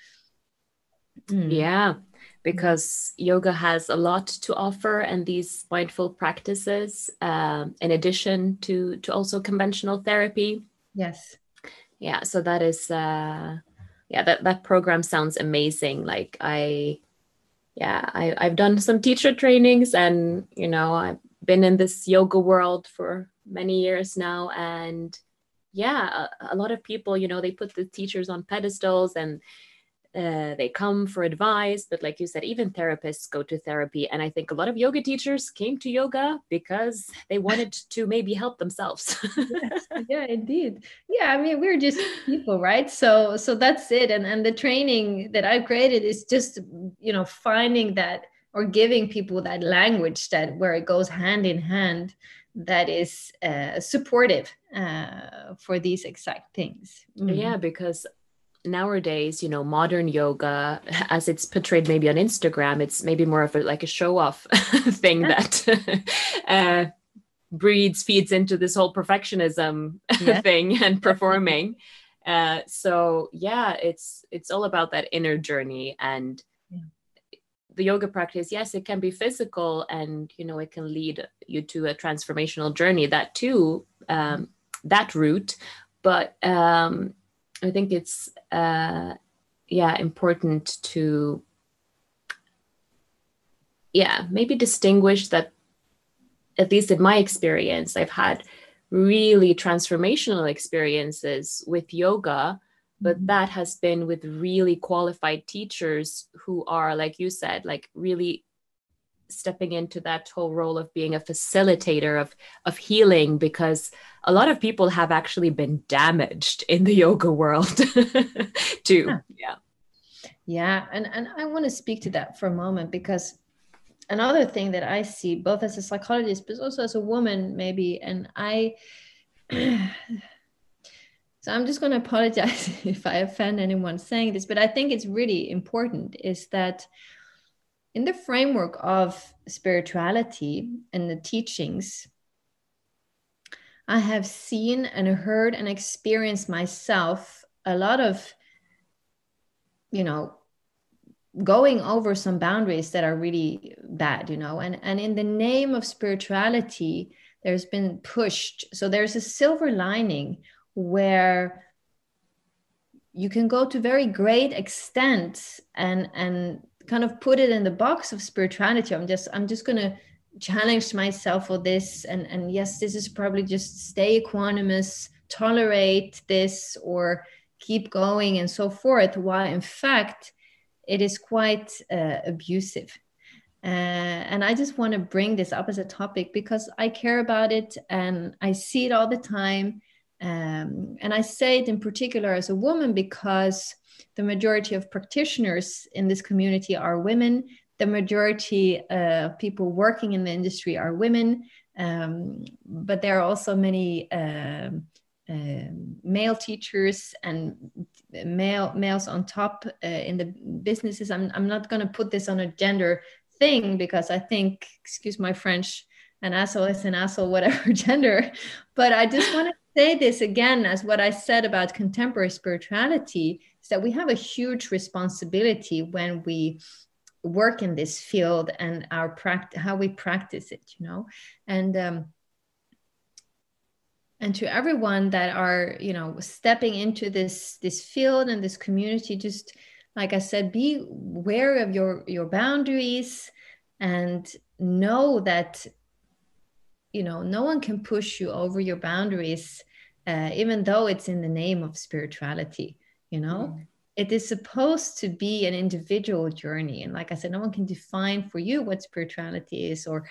Mm. yeah because yoga has a lot to offer and these mindful practices um, in addition to to also conventional therapy. Yes. Yeah so that is uh yeah that that program sounds amazing. Like i yeah I, i've done some teacher trainings and you know i've been in this yoga world for many years now and yeah a, a, lot of people you know they put the teachers on pedestals and uh, they come for advice but like you said even therapists go to therapy. And i think a lot of yoga teachers came to yoga because they wanted to maybe help themselves. Yes, yeah indeed. Yeah i mean we're just people right? So so that's it. And and the training that I've created is just you know finding that or giving people that language that where it goes hand in hand that is uh, supportive uh, for these exact things. Mm. Yeah, because nowadays, you know, modern yoga, as it's portrayed maybe on Instagram, it's maybe more of a like a show off thing that uh, breeds, feeds into this whole perfectionism thing and performing. Uh, so yeah, it's it's all about that inner journey and the yoga practice yes it can be physical and you know it can lead you to a transformational journey that too um, that route. But um, I think it's uh, yeah important to yeah maybe distinguish that at least in my experience i've had really transformational experiences with yoga but that has been with really qualified teachers who are like you said like really stepping into that whole role of being a facilitator of of healing because a lot of people have actually been damaged in the yoga world too yeah. yeah yeah and and i want to speak to that for a moment because another thing that I see both as a psychologist, but also as a woman, maybe, and I. so I'm just going to apologize if I offend anyone saying this, but I think it's really important is that in the framework of spirituality and the teachings, I have seen and heard and experienced myself a lot of, you know, going over some boundaries that are really bad you know and and in the name of spirituality there's been pushed. So there's a silver lining where you can go to very great extent and and kind of put it in the box of spirituality i'm just i'm just going to challenge myself for this and and yes this is probably just stay equanimous tolerate this or keep going and so forth while in fact it is quite uh, abusive. Uh, and I just want to bring this up as a topic because I care about it and I see it all the time. Um, and I say it in particular as a woman because the majority of practitioners in this community are women. The majority uh, of people working in the industry are women, um, but there are also many um, um, male teachers and male males on top uh, in the businesses. I'm I'm not going to put this on a gender thing because I think, excuse my French, an asshole is an asshole, whatever gender. But I just want to say this again as what I said about contemporary spirituality is that we have a huge responsibility when we work in this field and our practice how we practice it you know? And um, and to everyone that are you know stepping into this this field and this community just like i said be aware of your your boundaries and know that you know no one can push you over your boundaries uh, even though it's in the name of spirituality you know? Mm. it is supposed to be an individual journey and like i said no one can define for you what spirituality is or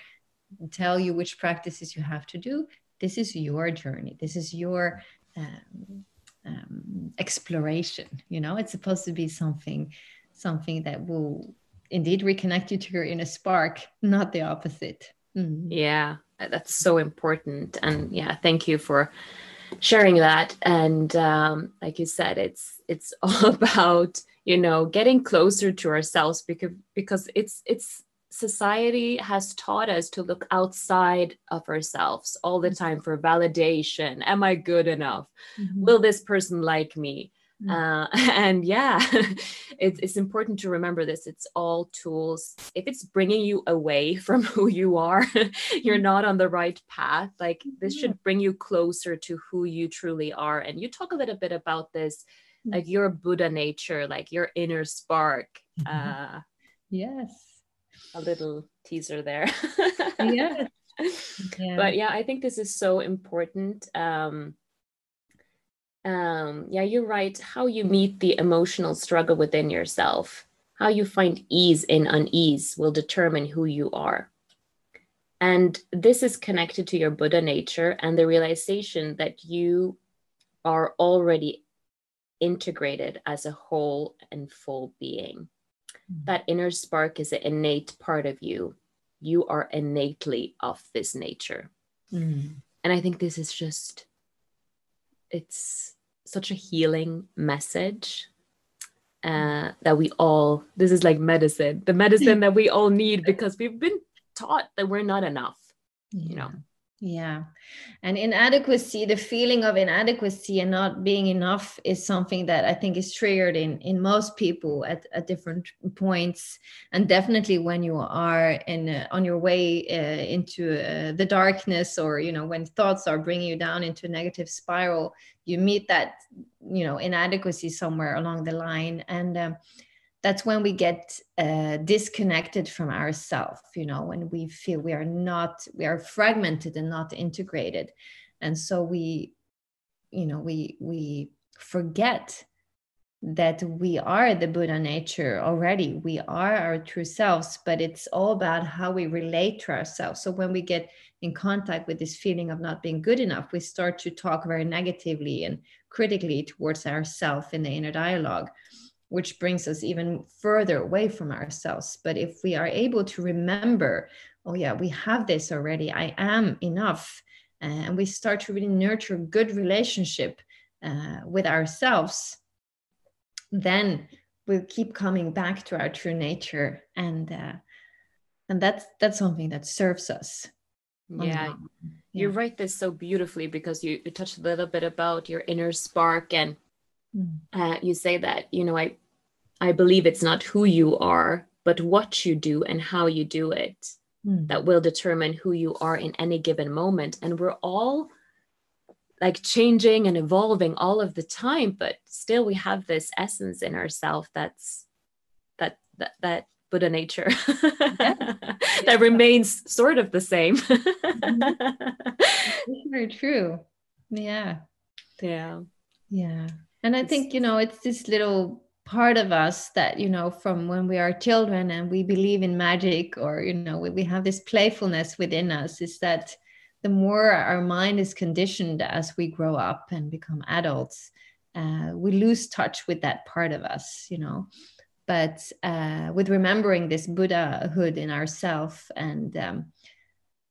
tell you which practices you have to do. This is your journey. This is your um, um, exploration you know? It's supposed to be something something that will indeed reconnect you to your inner spark not the opposite. Mm-hmm. yeah that's so important and yeah thank you for sharing that and um, like you said it's it's all about you know getting closer to ourselves because because it's it's society has taught us to look outside of ourselves all the time for validation. Am I good enough? Mm-hmm. Will this person like me? Mm-hmm. Uh, and yeah, it's, it's important to remember this. It's all tools. If it's bringing you away from who you are, you're mm-hmm. not on the right path. Like this should bring you closer to who you truly are. And you talk a little bit about this, mm. like your Buddha nature, like your inner spark. Uh, yes a little teaser there. yeah. yeah. But yeah, I think this is so important. Um, um, yeah, you're right. How you meet the emotional struggle within yourself, how you find ease in unease will determine who you are. And this is connected to your Buddha nature and the realization that you are already integrated as a whole and full being. Mm. that inner spark is an innate part of you. You are innately of this nature. Mm. And I think this is just, it's such a healing message uh, that we all, this is like medicine, the medicine that we all need because we've been taught that we're not enough, you know? Yeah. And inadequacy, the feeling of inadequacy and not being enough is something that I think is triggered in, in most people at, at different points. And definitely when you are in uh, on your way uh, into uh, the darkness or, you know, when thoughts are bringing you down into a negative spiral, you meet that, you know, inadequacy somewhere along the line. And um, that's when we get uh, disconnected from ourselves you know when we feel we are not we are fragmented and not integrated. And so we you know we we forget that we are the buddha nature already. We are our true selves but it's all about how we relate to ourselves. So when we get in contact with this feeling of not being good enough we start to talk very negatively and critically towards ourselves in the inner dialogue which brings us even further away from ourselves. But if we are able to remember, oh, yeah, we have this already, I am enough, and we start to really nurture good relationship uh, with ourselves, then we'll keep coming back to our true nature. And uh, and that's that's something that serves us yeah. you write this so beautifully because you, you touched a little bit about your inner spark and mm. uh, you say that you know i I believe it's not who you are, but what you do and how you do it mm. that will determine who you are in any given moment. And we're all like changing and evolving all of the time, but still we have this essence in ourselves that's that that that Buddha nature yeah. that remains sort of the same. mm-hmm. Very true. Yeah. Yeah. Yeah. And I think, you know, it's this little part of us that you know from when we are children and we believe in magic or you know we have this playfulness within us is that the more our mind is conditioned as we grow up and become adults uh, we lose touch with that part of us you know. But uh, with remembering this buddhahood in ourself and um,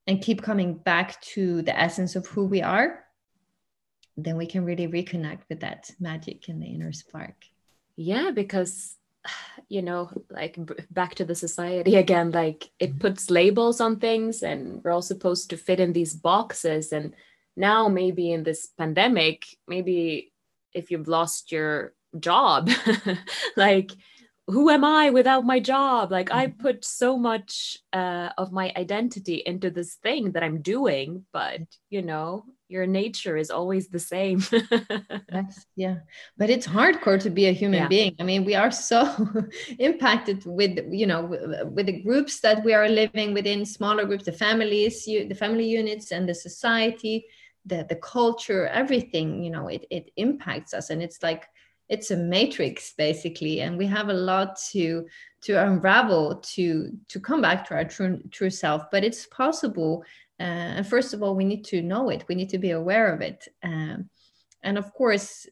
and keep coming back to the essence of who we are then we can really reconnect with that magic in the inner spark yeah because you know like back to the society again like it mm-hmm. puts labels on things and we're all supposed to fit in these boxes and now maybe in this pandemic maybe if you've lost your job like who am i without my job like i mm-hmm. put so much uh, of my identity into this thing that i'm doing but you know your nature is always the same. yes, yeah. But it's hardcore to be a human yeah. being. I mean, we are so impacted with, you know, with the groups that we are living within, smaller groups, the families, you, the family units and the society, the, the culture, everything, you know, it, it impacts us. And it's like, it's a matrix basically and we have a lot to to unravel to to come back to our true true self but it's possible uh, and first of all, we need to know it, we need to be aware of it. Um, and of course,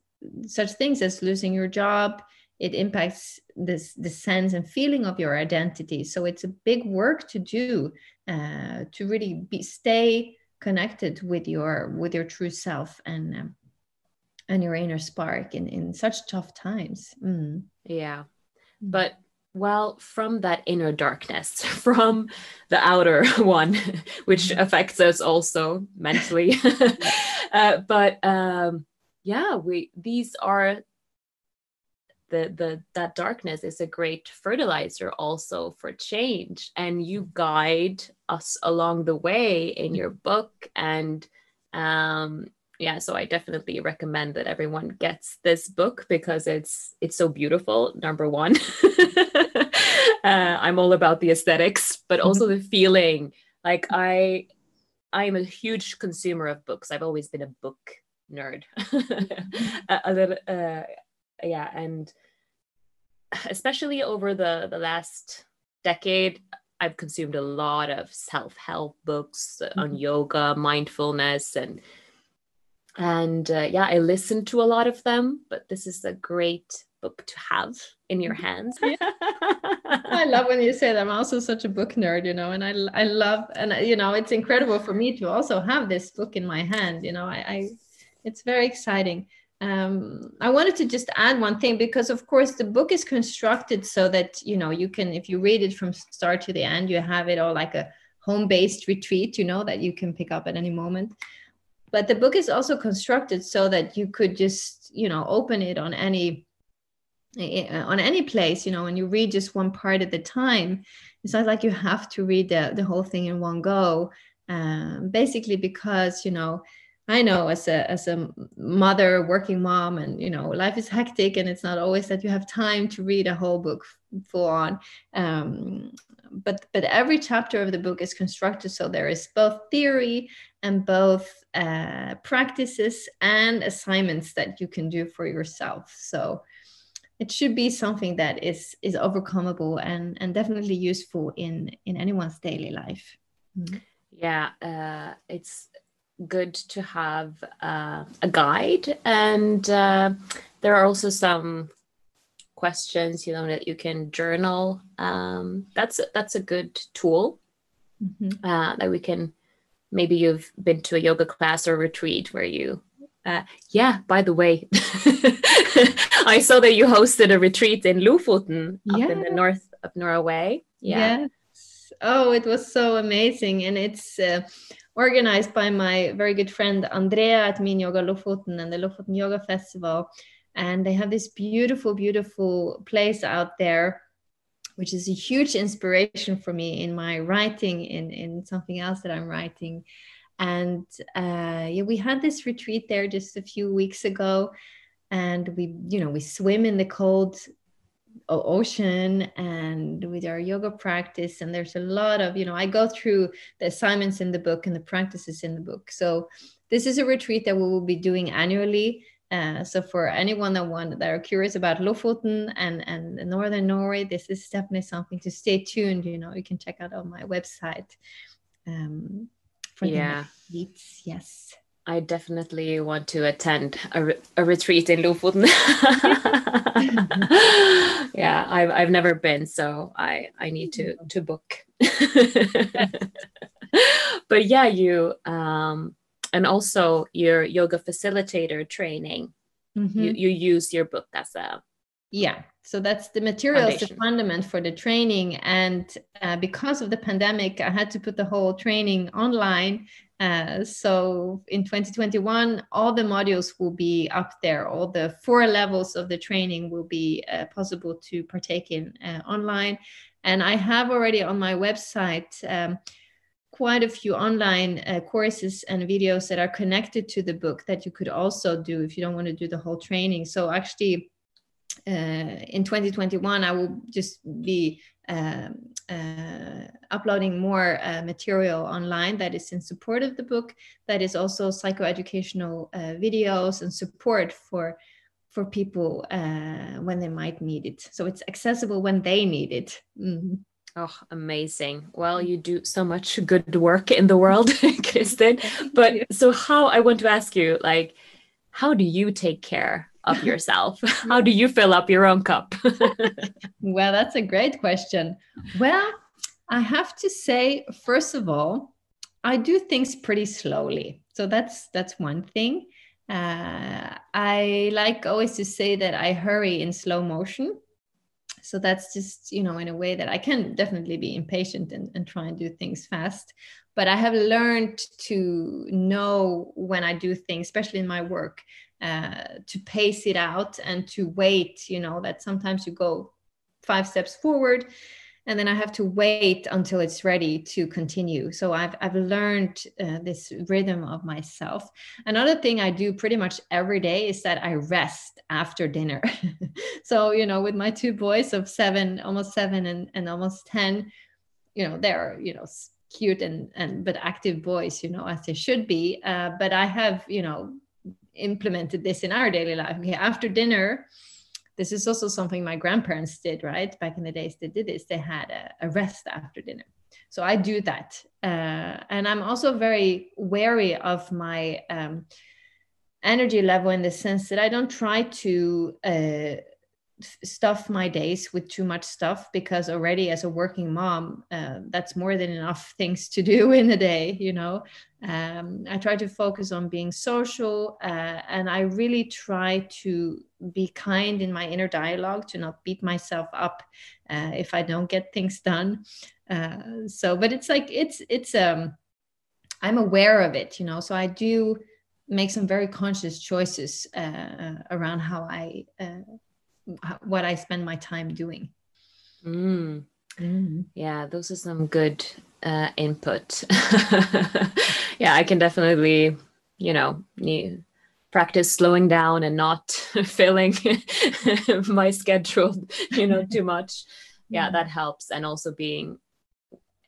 such things as losing your job, it impacts this the sense and feeling of your identity. So it's a big work to do uh, to really be stay connected with your with your true self and um, and your inner spark in in such tough times. Mm. Yeah, but well, from that inner darkness, from the outer one, which mm-hmm. affects us also mentally. uh, but um, yeah, we these are the the that darkness is a great fertilizer also for change, and you guide us along the way in your book. And um yeah so i definitely recommend that everyone gets this book because it's it's so beautiful number one uh, i'm all about the aesthetics but mm-hmm. also the feeling like i i'm a huge consumer of books i've always been a book nerd a, little uh, yeah and especially over the the last decade i've consumed a lot of self-help books on mm-hmm. yoga mindfulness and and uh, yeah i listen to a lot of them but this is a great book to have in your hands. I love when you say that. I'm also such a book nerd you know and i, I love and you know it's incredible for me to also have this book in my hand you know i, I it's very exciting. Um, I wanted to just add one thing because, of course, the book is constructed so that you know you can, if you read it from start to the end, you have it all like a home-based retreat, you know, that you can pick up at any moment. But the book is also constructed so that you could just, you know, open it on any on any place, you know, when you read just one part at the time. It's not like you have to read the, the whole thing in one go. Um, basically, because you know, I know as a as a mother, working mom, and you know, life is hectic, and it's not always that you have time to read a whole book full on. Um, but but every chapter of the book is constructed so there is both theory and both uh, practices and assignments that you can do for yourself. So it should be something that is is overcomable and and definitely useful in in anyone's daily life. Mm-hmm. Yeah, uh, it's good to have uh, a guide, and uh, there are also some questions you know that you can journal um, that's that's a good tool mm-hmm. uh, that we can maybe you've been to a yoga class or retreat where you uh, yeah by the way i saw that you hosted a retreat in lofoten up in the north of norway. Yeah. Yes. oh it was so amazing. And it's uh, organized by my very good friend andrea at min yoga lofoten and the lofoten yoga festival. And they have this beautiful beautiful place out there which is a huge inspiration for me in my writing in in something else that i'm writing and uh, yeah we had this retreat there just a few weeks ago and we you know we swim in the cold ocean and with our yoga practice and there's a lot of you know i go through the assignments in the book and the practices in the book so this is a retreat that we will be doing annually uh, so for anyone that want that are curious about Lofoten and and northern Norway, this is definitely something to stay tuned. You know, you can check out on my website. Um, for yeah. retreats, yes. I definitely want to attend a, re- a retreat in Lofoten. yeah, I've I've never been, so I I need to to book. but yeah, you um and also your yoga facilitator training mm-hmm. you, you use your book as a yeah so that's the materials the fundament for the training. And uh, because of the pandemic i had to put the whole training online. Uh, so in 2021 all the modules will be up there. All the four levels of the training will be uh, possible to partake in uh, online. And i have already on my website um, quite a few online uh, courses and videos that are connected to the book that you could also do if you don't want to do the whole training. So actually, in 2021, I will just be um, uh, uploading more uh, material online that is in support of the book. That is also psychoeducational uh, videos and support for for people uh, when they might need it. So it's accessible when they need it. Mm-hmm. Oh, amazing. Well, you do so much good work in the world, Kristin. But so, how I want to ask you, like, how do you take care of yourself? how do you fill up your own cup? well, that's a great question. Well, I have to say, first of all, I do things pretty slowly. So that's that's one thing. Uh, I like always to say that I hurry in slow motion so that's just you know in a way that i can definitely be impatient and, and try and do things fast but i have learned to know when i do things especially in my work uh, to pace it out and to wait you know that sometimes you go five steps forward and then I have to wait until it's ready to continue. So I've I've learned uh, this rhythm of myself. Another thing I do pretty much every day is that I rest after dinner. so you know, with my two boys of seven, almost seven, and and almost ten, you know, they're you know cute and and but active boys, you know, as they should be. Uh, but I have you know implemented this in our daily life. Okay, after dinner this is also something my grandparents did, right? Back in the days, they did this. They had a, a rest after dinner. So I do that. Uh, and I'm also very wary of my um, energy level in the sense that I don't try to uh, stuff my days with too much stuff because already as a working mom uh, that's more than enough things to do in a day you know? Um, i try to focus on being social uh, and i really try to be kind in my inner dialogue to not beat myself up uh, if i don't get things done. Uh, so but it's like it's it's um i'm aware of it you know? So i do make some very conscious choices uh, around how i uh, what i spend my time doing mm. Mm. yeah those are some good uh, input yeah i can definitely you know need, practice slowing down and not filling my schedule you know too much yeah mm. that helps and also being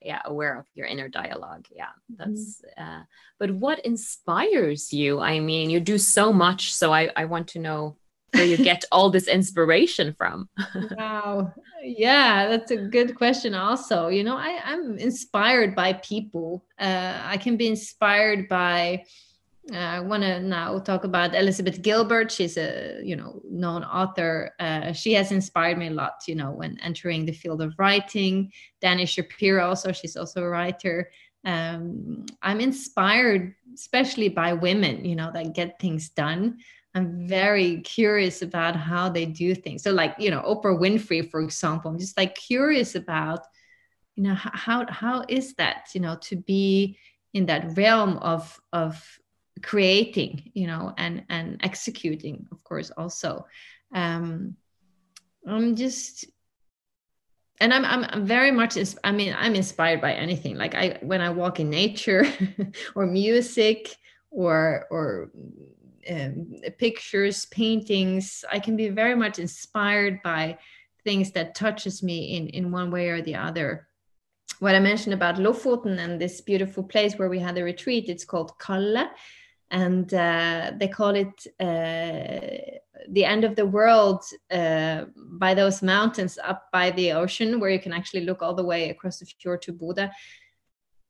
yeah aware of your inner dialogue yeah that's mm-hmm. uh, but what inspires you i mean you do so much so i i want to know where you get all this inspiration from wow yeah that's a good question also you know i i'm inspired by people uh, i can be inspired by uh, I want to now talk about Elizabeth Gilbert. She's a you know known author. Uh, she has inspired me a lot. You know, when entering the field of writing. Dani Shapiro, also she's also a writer. Um, I'm inspired, especially by women. You know, that get things done. I'm very curious about how they do things. So, like you know, Oprah Winfrey, for example. I'm just like curious about, you know, how how is that? You know, to be in that realm of of creating you know and and executing of course also um i'm just and I'm, I'm very much i mean i'm inspired by anything like i when i walk in nature or music or or um, pictures paintings. I can be very much inspired by things that touches me in in one way or the other. What i mentioned about lofoten and this beautiful place where we had a retreat it's called kalle. And uh, they call it uh, the end of the world uh, by those mountains up by the ocean where you can actually look all the way across the fjord to Bodø.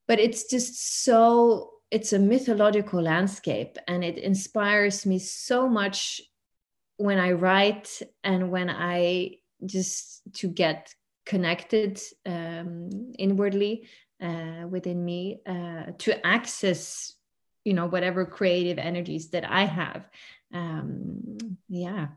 But it's just so, it's a mythological landscape and it inspires me so much when I write and when I just to get connected um, inwardly uh, within me uh, to access you know whatever creative energies that i have. Um yeah.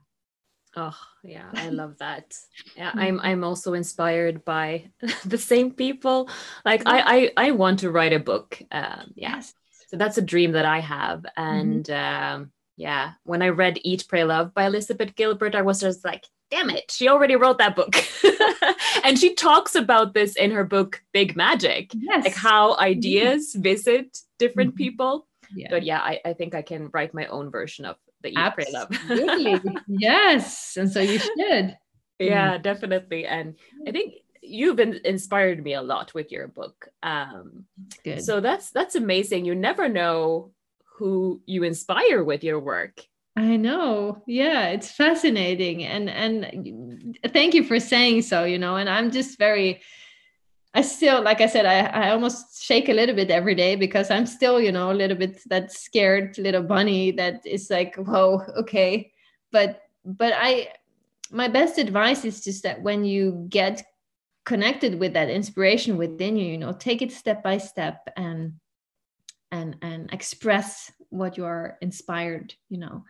Oh yeah i love that. Yeah i'm i'm also inspired by the same people. Like i i, I want to write a book um yeah. Yes. So that's a dream that i have mm-hmm. and mm-hmm. um yeah when i read eat pray love by elizabeth gilbert i was just like damn it she already wrote that book and she talks about this in her book big magic yes. like how ideas mm-hmm. visit different mm-hmm. people yeah. but yeah I, I think i can write my own version of the eat pray love yes and so you should yeah mm. definitely and i think you've been inspired me a lot with your book um Good. so that's that's amazing you never know who you inspire with your work I know. Yeah, it's fascinating. And and thank you for saying so, you know, and I'm just very I still, like I said, I, I almost shake a little bit every day because I'm still, you know, a little bit that scared little bunny that is like, whoa, okay. But, but I, my best advice is just that when you get connected with that inspiration within you, you know, take it step by step and, and, and express what you are inspired, you know,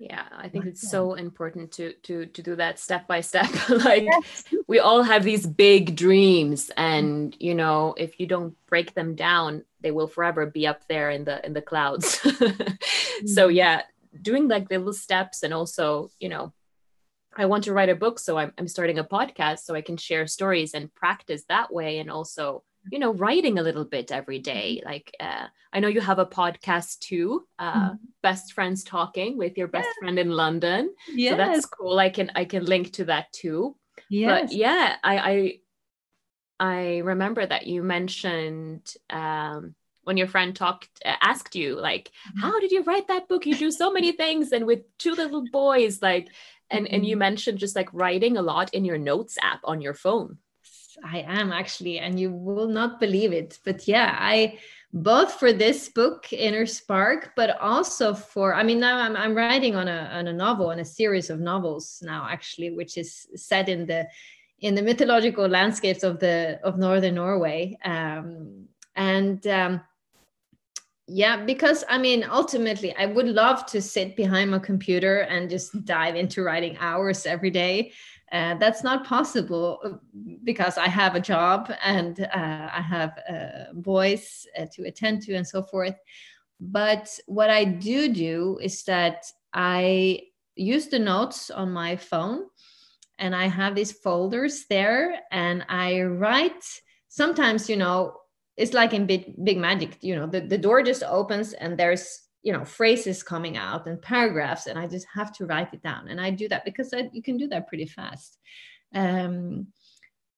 yeah i think it's so important to to to do that step by step like yes. we all have these big dreams and you know if you don't break them down they will forever be up there in the in the clouds mm-hmm. so yeah doing like little steps and also you know i want to write a book so I'm, I'm starting a podcast so i can share stories and practice that way and also you know writing a little bit every day mm-hmm. like uh, i know you have a podcast too uh, mm-hmm. best friends talking with your best yeah. friend in london yes. so that's cool i can i can link to that too yes. but yeah i i i remember that you mentioned um when your friend talked uh, asked you like mm-hmm. how did you write that book you do so many things and with two little boys like and and you mm-hmm. mentioned just like writing a lot in your notes app on your phone I am actually, and you will not believe it. But yeah, I both for this book, Inner Spark, but also for I mean now I'm I'm writing on a on a novel, on a series of novels now actually, which is set in the in the mythological landscapes of the of northern Norway. Um, and um, yeah because i mean ultimately i would love to sit behind my computer and just dive into writing hours every day. Uh, that's not possible uh, because i have a job and uh, i have uh, boys to attend to and so forth. But what i do do is that i use the notes on my phone and i have these folders there and i write sometimes you know it's like in big, big magic you know the, the door just opens and there's you know phrases coming out and paragraphs and i just have to write it down. And i do that because I, you can do that pretty fast. Um,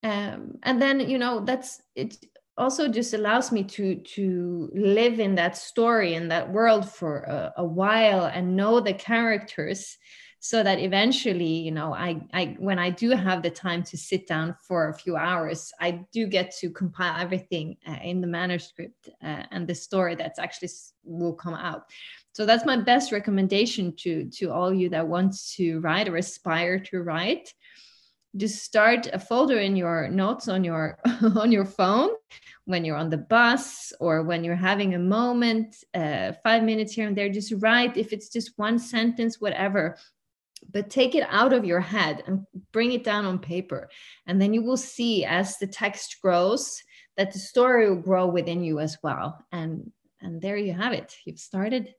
um, and then you know that's it also just allows me to to live in that story in that world for a, a while and know the characters so that eventually you know I, I when i do have the time to sit down for a few hours i do get to compile everything uh, in the manuscript uh, and the story that's actually will come out. So that's my best recommendation to to all you that want to write or aspire to write. Just start a folder in your notes on your on your phone when you're on the bus or when you're having a moment uh, five minutes here and there. Just write if it's just one sentence whatever but take it out of your head and bring it down on paper. And then you will see as the text grows that the story will grow within you as well. And and there you have it. You've started.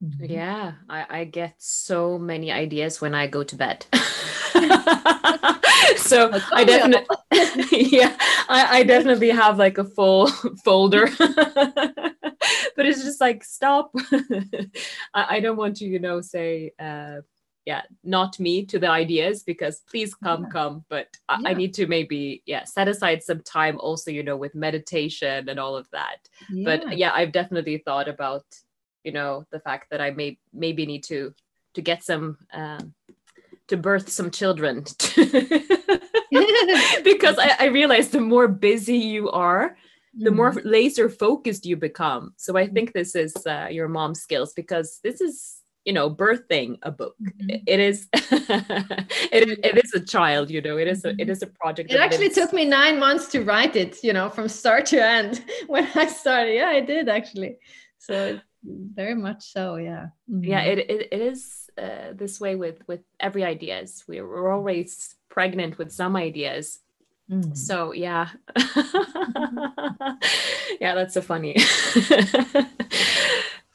Mm-hmm. yeah I, I get so many ideas when i go to bed. So i definitely yeah I, I definitely have like a full folder. But it's just like stop. I, I don't want to you know say uh yeah not me to the ideas because please come yeah. come but I, yeah. I, need to maybe yeah set aside some time also you know with meditation and all of that yeah. but yeah i've definitely thought about you know the fact that i may maybe need to to get some um, to birth some children because I, I realize the more busy you are the more mm-hmm. laser focused you become so i think this is uh, your mom's skills because this is you know birthing a book mm-hmm. it is it, it is a child you know it is a, it mm-hmm. a project it actually took me nine months to write it you know from start to end when i started yeah i did actually so very much so yeah mm-hmm. yeah it, it, it is uh, this way with with every ideas we're, we're always pregnant with some ideas Mm. So yeah. yeah, that's so funny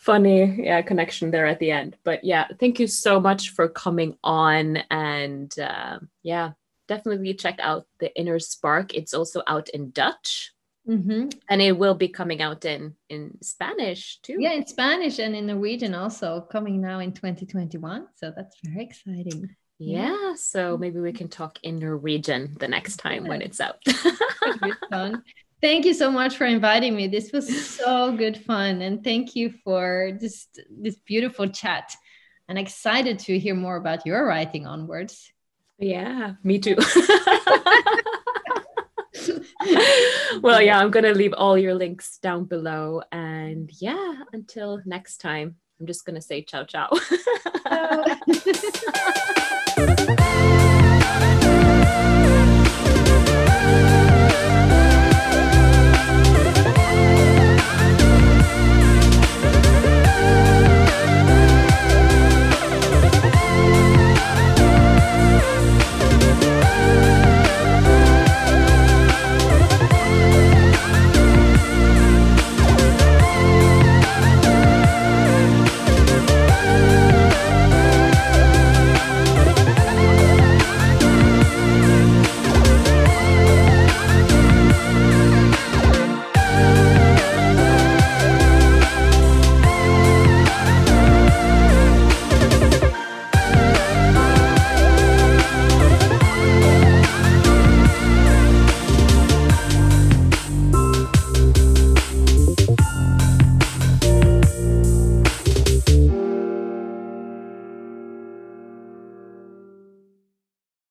funny yeah connection there at the end. But yeah thank you so much for coming on. And uh, yeah definitely check out the inner spark. It's also out in dutch. Mm-hmm. and it will be coming out in in spanish too. Yeah in spanish and in norwegian also coming now in 2021 so that's very exciting. Yeah, so maybe we can talk in norwegian the next time yeah. when it's out. Fun Thank you so much for inviting me. This was so good fun. And thank you for just this beautiful chat. And excited to hear more about your writing onwards. Yeah, me too. well, yeah, I'm going to leave all your links down below. And yeah, until next time, I'm just going to say ciao, ciao. ciao.